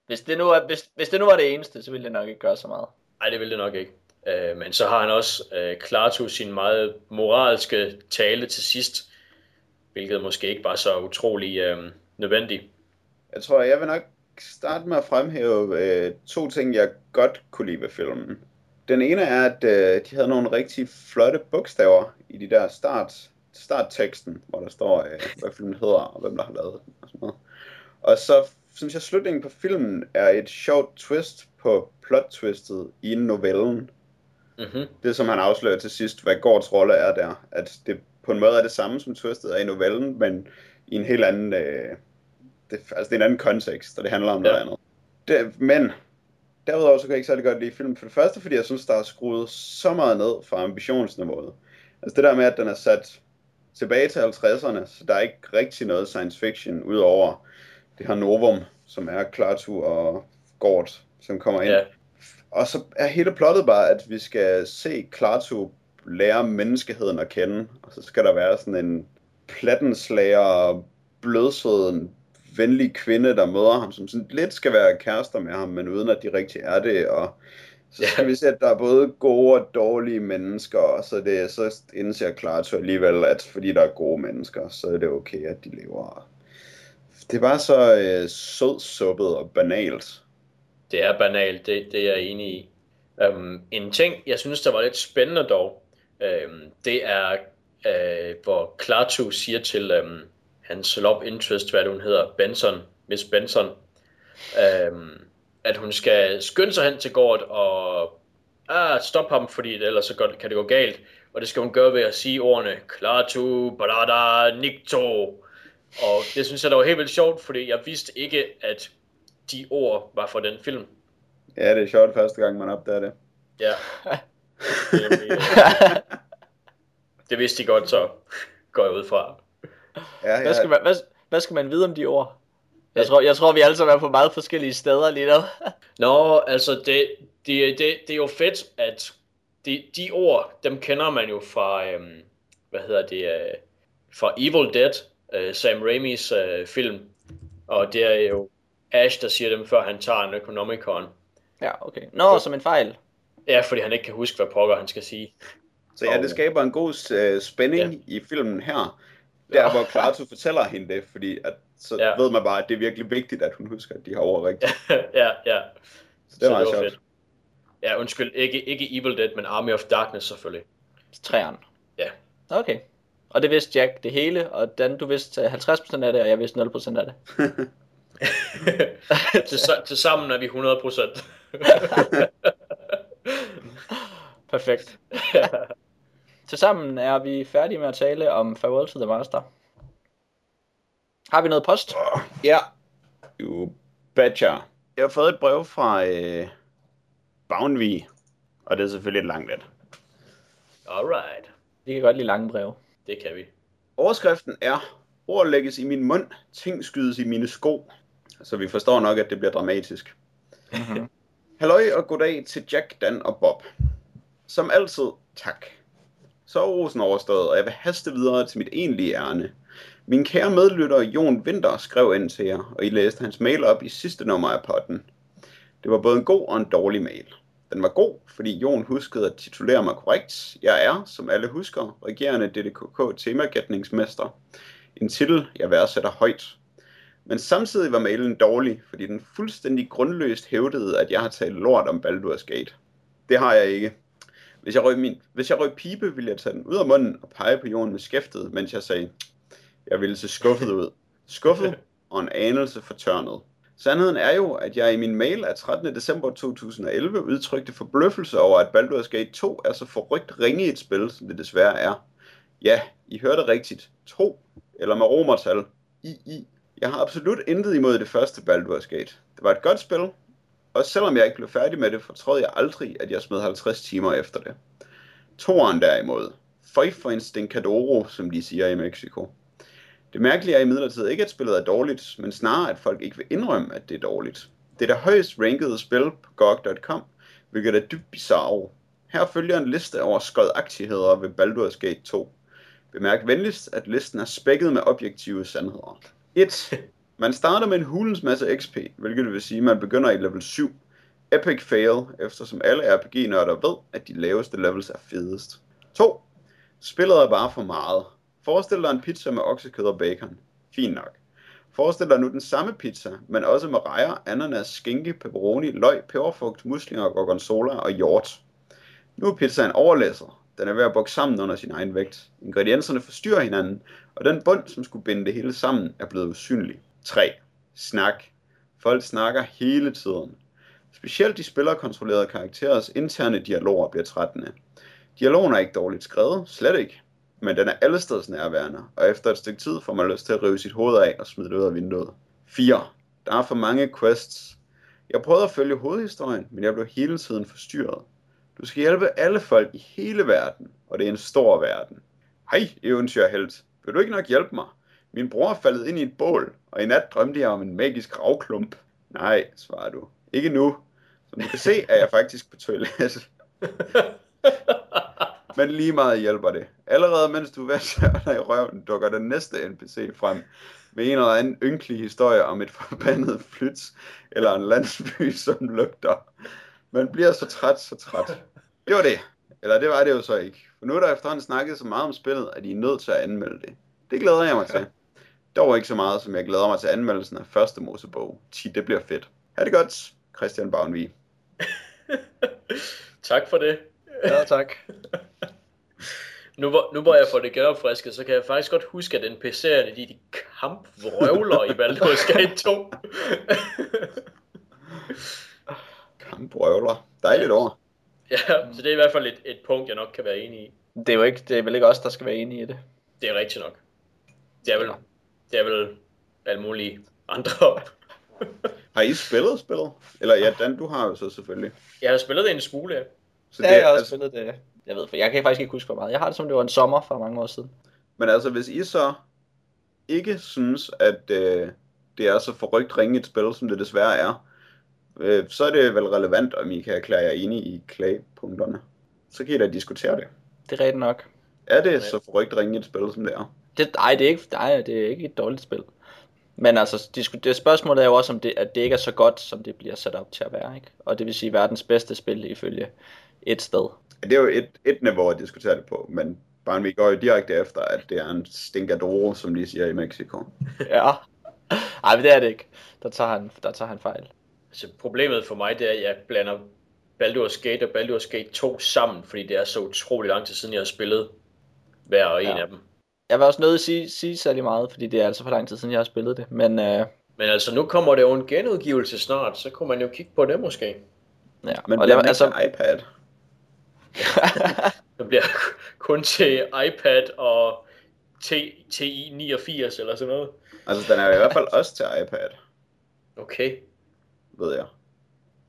hvis, det nu er, hvis, hvis det nu var det eneste, så ville det nok ikke gøre så meget.
Nej, det vil det nok ikke. Øh, men så har han også øh, Klaatu sin meget moralske tale til sidst, hvilket måske ikke var så utrolig øh, nødvendigt.
Jeg tror, jeg vil nok starte med at fremhæve øh, to ting, jeg godt kunne lide ved filmen. Den ene er, at øh, de havde nogle rigtig flotte bogstaver i de der start, startteksten, hvor der står, øh, hvad filmen hedder, og hvem der har lavet den og sådan noget. Og så synes jeg, slutningen på filmen er et sjovt twist på plot-twistet i novellen.
Mm-hmm.
Det, som han afslører til sidst, hvad Gårds rolle er der. At det på en måde er det samme, som twistet er i novellen, men i en helt anden... Øh, det, altså det er en anden kontekst, og det handler om noget
Ja.
andet. Det, men derudover så kan jeg ikke særlig godt lide filmen. For det første, fordi jeg synes, der er skruet så meget ned fra ambitionsniveauet. Altså det der med, at den er sat tilbage til 50'erne, så der er ikke rigtig noget science fiction, udover det her novum, som er Klaatu og Gort, som kommer ind.
Ja.
Og så er hele plottet bare, at vi skal se Klaatu lære menneskeheden at kende, og så skal der være sådan en plattenslager, blødsøden, venlig kvinde, der møder ham, som sådan lidt skal være kærester med ham, men uden at de rigtig er det, og så skal
Ja.
vi se, at der er både gode og dårlige mennesker, og så, det, så indser Klaatu alligevel, at fordi der er gode mennesker, så er det okay, at de lever. Det er bare så øh, sødsuppet og banalt.
Det er banalt, det, det er jeg enig i. Um, en ting, jeg synes, der var lidt spændende dog, um, det er, uh, hvor Klaatu siger til um, hans love interest, hvad hun hedder, Benson, Miss Benson, um, at hun skal skynde sig hen til gården og ah, stoppe ham, fordi ellers så godt, kan det gå galt. Og det skal hun gøre ved at sige ordene Klaatu, Barada, Nikto. Og det synes jeg, der var helt vildt sjovt, fordi jeg vidste ikke, at de ord var fra den film.
Ja, det er sjovt første gang, man opdager det.
Ja. Det, nemlig, det vidste de godt, så går jeg ud fra.
Ja,
Hvad skal,
ja.
man, hvad, hvad skal man vide om de ord? Jeg tror, jeg tror vi alle sammen er på meget forskellige steder lige nu.
Nå, altså det, det, det, det er jo fedt, at de, de ord, dem kender man jo fra, øhm, hvad hedder det, øh, fra Evil Dead, øh, Sam Raimis øh, film. Og det er jo Ash, der siger dem, før han tager en Necronomicon.
ja, okay. Nå, som en fejl.
Ja, fordi han ikke kan huske, hvad pokker han skal sige.
Så ja, det skaber en god uh, spænding ja. i filmen her. Der, hvor Klaatu fortæller hende det, fordi at, så
Ja.
ved man bare, at det er virkelig vigtigt, at hun husker, at de har ord rigtigt.
ja, ja.
Så det er
Så
meget
det var
sjovt.
fedt. Ja, undskyld, ikke, ikke Evil Dead, men Army of Darkness selvfølgelig.
Træeren.
Ja.
Okay. Og det vidste Jack det hele, og Dan, du vidste øh, 50% af det, og jeg vidste 0% af det.
til, til sammen er vi 100%.
Perfekt. Tilsammen er vi færdige med at tale om Farewell to the Master. Har vi noget post?
Ja. You betcha. Jeg har fået et brev fra øh, Bavnvig, og det er selvfølgelig et langt et.
Alright,
Vi kan godt lide lange breve.
det kan vi.
Overskriften er, ord lægges i min mund, ting skydes i mine sko. Så vi forstår nok, at det bliver dramatisk.
Mhm.
Halløj og goddag til Jack, Dan og Bob. Som altid, tak. Så er rosen overstået, og jeg vil haste videre til mit egentlige ærne. Min kære medlytter Jon Winter skrev ind til jer, og I læste hans mail op i sidste nummer af potten. Det var både en god og en dårlig mail. Den var god, fordi Jon huskede at titulere mig korrekt. Jeg er, som alle husker, regerende DDKK temagætningsmester. En titel, jeg værdsætter højt. Men samtidig var mailen dårlig, fordi den fuldstændig grundløst hævdede, at jeg har talt lort om Baldur's Gate. Det har jeg ikke. Hvis jeg røg, min, hvis jeg røg pibe, ville jeg tage den ud af munden og pege på jorden med skæftet, mens jeg sagde, jeg ville se skuffet ud. Skuffet og en anelse fortørnet. Sandheden er jo, at jeg i min mail af 13. december 2011 udtrykte forbløffelse over, at Baldur's Gate 2 er så forrygt ringe et spil, som det desværre er. Ja, I hørte rigtigt. 2, eller med romertal. I, I. Jeg har absolut intet imod det første Baldur's Gate. Det var et godt spil, og selvom jeg ikke blev færdig med det, fortrød jeg aldrig, at jeg smed 50 timer efter det. Toren derimod. Føj for en stinkadoro, som de siger i Mexico. Det mærkelige er imidlertid ikke, at spillet er dårligt, men snarere, at folk ikke vil indrømme, at det er dårligt. Det er det højst rankede spil på GOG.com, hvilket er dybt bizarre. Her følger en liste over skodagtigheder ved Baldur's Gate 2. Bemærk venligst, at listen er spækket med objektive sandheder. 1. Man starter med en hulens masse XP, hvilket vil sige, at man begynder i level 7. Epic fail, eftersom alle RPG-nørder ved, at de laveste levels er fedest. 2. Spillet er bare for meget. Forestil dig en pizza med oksekød og bacon. Fint nok. Forestil dig nu den samme pizza, men også med rejer, ananas, skinke, pepperoni, løg, peberfugt, muslinger, gorgonzola og hjort. Nu er pizzaen overlæsset. Den er ved at bokse sammen under sin egen vægt. Ingredienserne forstyrrer hinanden, og den bund, som skulle binde det hele sammen, er blevet usynlig. 3. Snak. Folk snakker hele tiden. Specielt de spillerkontrollerede karakterers interne dialoger bliver trættende. Dialogen er ikke dårligt skrevet, slet ikke. Men den er allesteds nærværende, og efter et stykke tid får man lyst til at rive sit hoved af og smide det ud af vinduet. 4. Der er for mange quests. Jeg prøvede at følge hovedhistorien, men jeg blev hele tiden forstyrret. Du skal hjælpe alle folk i hele verden, og det er en stor verden. Hej, eventyrhelt. Vil du ikke nok hjælpe mig? Min bror er faldet ind i et bål, og i nat drømte jeg om en magisk ravklump. Nej, svarer du. Ikke nu. Som du kan se, er jeg faktisk på toilettet. Men lige meget hjælper det. Allerede mens du vasker dig i røven, dukker den næste NPC frem med en eller anden ynkelig historie om et forbandet flyt eller en landsby, som lugter. Man bliver så træt, så træt. Det var det. Eller det var det jo så ikke. For nu er der efterhånden snakket så meget om spillet, at I er nødt til at anmelde det. Det glæder jeg mig til. Dog ikke så meget, som jeg glæder mig til anmeldelsen af første Mosebog. 10, det bliver fedt. Ha' det godt, Christian Bavnvig.
tak for det.
Ja, tak.
Nu hvor, nu hvor jeg får det genopfrisket, så kan jeg faktisk godt huske, at NPC'erne, de, de kampvrøvler i Baldur's Gate 2.
Kamprøvler. Dejligt ord.
ja, så det er i hvert fald et, et punkt, jeg nok kan være enig i.
Det er jo ikke, det er vel ikke os, der skal være enige i det.
Det er rigtigt nok. Det er vel, det er vel alle mulige andre.
Har Har I spillet spillet? Eller ja, Dan, du har jo så selvfølgelig.
Jeg har spillet det en smule, ja.
Så det, ja, jeg har også altså... spillet det. Jeg ved, for jeg kan faktisk ikke huske, hvor meget. Jeg har det som det var en sommer for mange år siden.
Men altså, hvis I så ikke synes, at øh, det er så forrygt ringe et spil, som det desværre er, øh, så er det vel relevant, om I kan erklære jer enige i klagpunkterne. Så kan I da diskutere det.
Det er rigtigt nok.
Er det så forrygt ringe et spil, som det er?
Det, nej, det er, ikke, nej, det er ikke et dårligt spil. Men altså, det spørgsmålet er jo også, om det, at det ikke er så godt, som det bliver sat op til at være. Ikke? Og det vil sige verdens bedste spil ifølge et sted.
Det er jo et, et niveau at diskutere det på, men bare vi går jo direkte efter, at det er en stinkadoro, som de siger i Mexico.
ja. Ej, men det er det ikke. Der tager han, der tager han fejl.
Altså, problemet for mig, det er, at jeg blander Baldur's Gate og Baldur's Gate 2 sammen, fordi det er så utrolig lang tid siden, jeg har spillet hver og en ja. af dem.
Jeg vil også nødt at sige, sige særlig meget, fordi det er altså for lang tid siden, jeg har spillet det. Men, øh...
men altså, nu kommer det jo en genudgivelse snart, så kunne man jo kigge på det måske.
Ja, men og det er altså iPad.
det bliver kun til iPad og TI 89 eller sådan noget.
Altså, den er i hvert fald også til iPad.
Okay.
Ved jeg.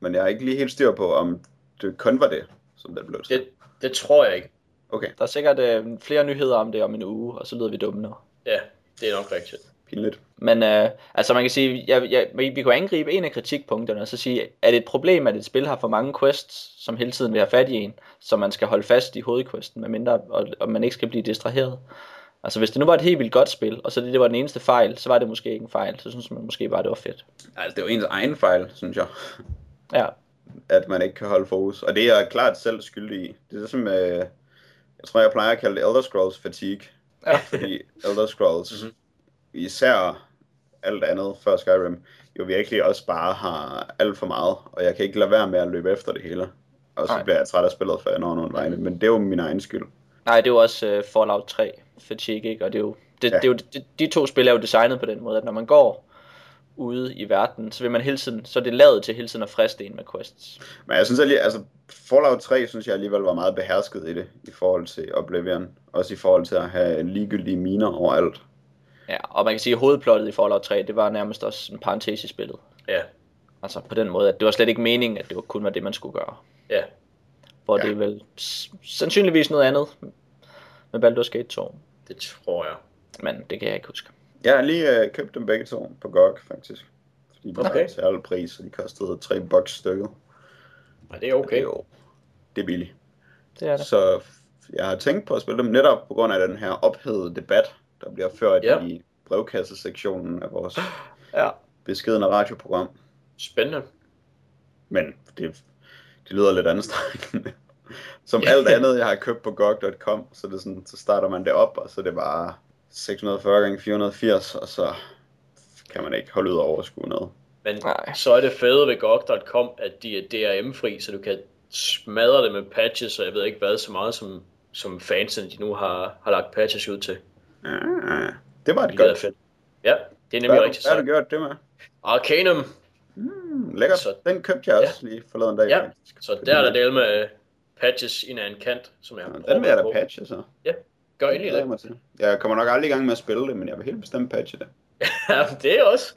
Men jeg har ikke lige helt styr på, om det kun var det, som den blev.
Det, det tror jeg ikke.
Okay.
Der er sikkert øh, flere nyheder om det om en uge, og så lyder vi dumme nu.
Ja, det er nok rigtigt.
Pinligt.
Men øh, altså man kan sige, ja, ja, vi, vi kunne angribe en af kritikpunkterne, og så sige, er det et problem, at et spil har for mange quests, som hele tiden vil have fat i en, så man skal holde fast i hovedquesten, medmindre, og, og man ikke skal blive distraheret. Altså hvis det nu var et helt vildt godt spil, og så det, det var den eneste fejl, så var det måske ikke en fejl. Så synes man måske bare, det var fedt.
Altså det var ens egen fejl, synes jeg.
Ja.
At man ikke kan holde fokus. Og det er jeg klart selv skyldig i. Det er som, øh, jeg tror jeg plejer at kalde det Elder Scrolls fatigue. Ja. Fordi Elder Scrolls, mm-hmm. især alt andet før Skyrim, jo virkelig også bare har alt for meget, og jeg kan ikke lade være med at løbe efter det hele. Og så Nej. bliver jeg træt af spillet, for jeg når nogle vegne, men det er jo min egen skyld.
Nej, det jo også uh, Fallout 3 fatigue, ikke? Og det er jo, det, ja. det er jo, de, de to spil er jo designet på den måde, at når man går ude i verden, så vil man hele tiden, så er det lavet til hele tiden at friste en med quests.
Men jeg synes alligevel, altså Fallout 3 synes jeg alligevel var meget behersket i det, i forhold til Oblivion. Også i forhold til at have ligegyldige miner overalt.
Ja, og man kan sige, at hovedplottet i Fallout 3, det var nærmest også en parentes i spillet.
Ja.
Altså på den måde, at det var slet ikke meningen, at det var kun var det, man skulle gøre.
Ja.
Hvor ja. det er vel sandsynligvis noget andet med Baldur's Gate 2.
Det tror jeg.
Men det kan jeg ikke huske.
Jeg har lige øh, købt dem begge to på GOG, faktisk. Fordi de okay. til alle pris, og de kostede 3 bucks stykket.
Ja, det er okay. Det er, jo,
det er billigt.
Det er det.
Så jeg har tænkt på at spille dem netop på grund af den her ophedede debat, der bliver ført ja. i brevkassesektionen af vores
ja.
beskedende radioprogram.
Spændende.
Men det, det lyder lidt anstrengende. Som alt andet, jeg har købt på GOG.com, så, det sådan, så starter man det op, og så er det bare 640 gange 480, og så kan man ikke holde ud og overskue noget.
Men Nej. så er det fede ved GOG.com, at de er DRM-fri, så du kan smadre det med patches, og jeg ved ikke hvad, så meget som, som fansene de nu har, har lagt patches ud til.
Ja, det var et godt.
fedt. Ja, det er nemlig hvad, rigtigt.
Hvad har du gjort det med?
Arcanum.
Mm, lækkert. Så, den købte jeg også ja. lige forleden dag.
Ja, faktisk. så der er der del med patches ind af en kant, som jeg
har ja, Den vil jeg da patche så.
Ja, gør egentlig det.
Jeg, jeg kommer nok aldrig i gang med at spille det, men jeg vil helt bestemt patche det.
ja, det er også.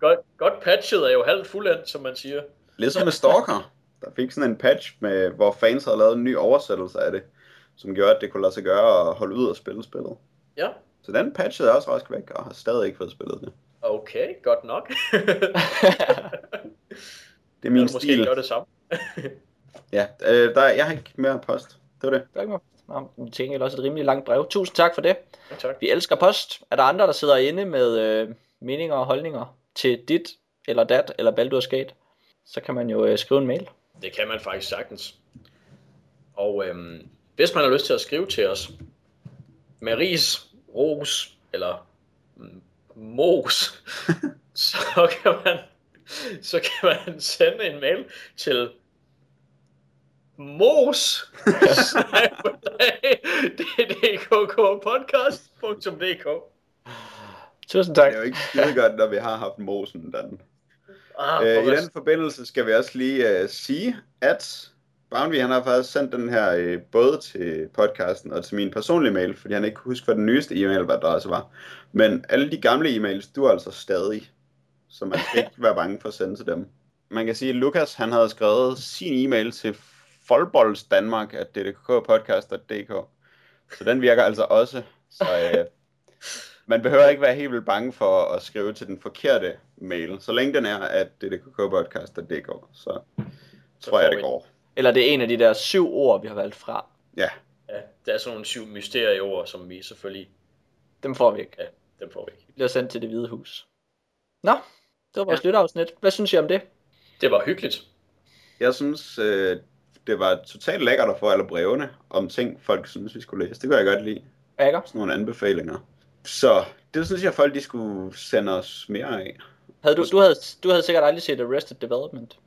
Godt, godt patchet er jo halvt fuldendt, som man siger.
Ligesom med Stalker. Der fik sådan en patch, med, hvor fans havde lavet en ny oversættelse af det, som gjorde, at det kunne lade sig gøre at holde ud og spille spillet.
Ja.
Så den patchede er også rask væk, og har stadig ikke fået spillet det.
Okay, godt nok.
det er min jeg stil.
Måske gøre det samme.
ja, øh, der, jeg har ikke mere post. Det var det.
Der er ikke mere Nå, vi tænker også et rimelig langt brev. Tusind tak for det.
Ja, tak.
Vi elsker post. Er der andre, der sidder inde med øh, meninger og holdninger til dit, eller dat, eller Baldur's Gate, så kan man jo øh, skrive en mail.
Det kan man faktisk sagtens. Og øh, hvis man har lyst til at skrive til os, med ris, ros, eller mm, mos, så kan man så kan man sende en mail til mos podcast.dk
Tusind tak.
Det er jo ikke skide godt, når vi har haft mosen den. Ah, øh, I den forbindelse skal vi også lige uh, sige, at Bounty han har faktisk sendt den her uh, både til podcasten og til min personlige mail, fordi han ikke kunne huske, hvad den nyeste e-mail var, der også var. Men alle de gamle e-mails, du er altså stadig. så man skal ikke være bange for at sende til dem. Man kan sige, at Lukas han havde skrevet sin e-mail til folboldsdanmark.ddkkpodcast.dk så den virker altså også. Så øh, man behøver ikke være helt vildt bange for at skrive til den forkerte mail, så længe den er at ddkkpodcast.dk, så tror jeg, det går.
Eller det er en af de der syv ord, vi har valgt fra.
Ja.
Ja, der er sådan nogle syv mysterieord, som vi selvfølgelig...
Dem får vi ikke.
Ja, dem får vi ikke.
Vi bliver sendt til det hvide hus. Nå, det var vores
Ja.
lytteafsnit. Hvad synes I om det?
Det var hyggeligt.
Jeg synes, øh, det var totalt lækkert at få alle brevene om ting, folk synes, vi skulle læse. Det kunne jeg godt lide.
Ægger?
Sådan nogle anbefalinger. Så det synes jeg, folk de skulle sende os mere af.
Havde du, du, havde, du havde sikkert aldrig set Arrested Development,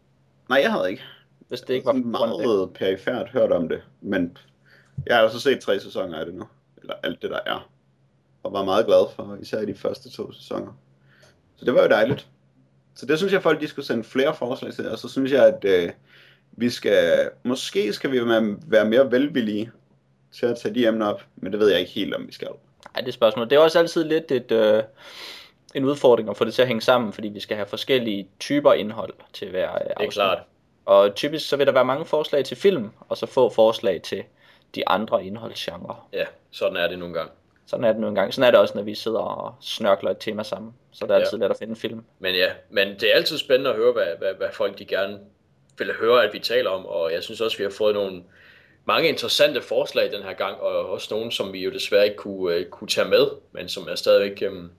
Nej, jeg havde ikke.
hvis det ikke var
meget perifært hørt om det, men jeg har også set tre sæsoner af det nu, eller alt det der er, og var meget glad for, især de første to sæsoner. Så det var jo dejligt. Så det synes jeg, folk de skulle sende flere forslag til, og så synes jeg, at øh, vi skal, måske skal vi være, være mere velvillige til at tage de emner op, men det ved jeg ikke helt, om vi skal.
Ej, det er spørgsmål. Det er også altid lidt et, øh, en udfordring at få det til at hænge sammen, fordi vi skal have forskellige typer indhold til hver øh,
Det er
afsnit.
klart.
Og typisk så vil der være mange forslag til film, og så få forslag til de andre indholdsgenre.
Ja, sådan er det nogle gange.
Sådan er det nu engang. Sådan er det også, når vi sidder og snørkler et tema sammen. Så er det
Ja.
altid let at finde en film.
Men ja, men det er altid spændende at høre, hvad, hvad, hvad folk de gerne vil høre, at vi taler om. Og jeg synes også, vi har fået nogle mange interessante forslag den her gang, og også nogle, som vi jo desværre ikke kunne, uh, kunne tage med, men som jeg stadigvæk um,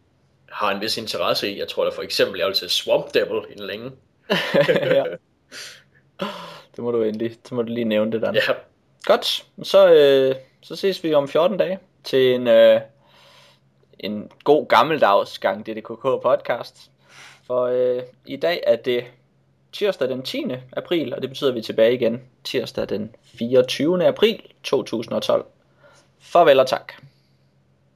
har en vis interesse i. Jeg tror da for eksempel, jeg vil til Swamp Devil inden længe.
ja. Det må du endelig, så må du lige nævne det der.
Ja,
Godt, så, øh, så ses vi om 14 dage til en, øh, en god gammeldags gang DDKK podcast. For øh, i dag er det tirsdag den 10. april, og det betyder, at vi er tilbage igen tirsdag den 24. april 2012. Farvel og tak.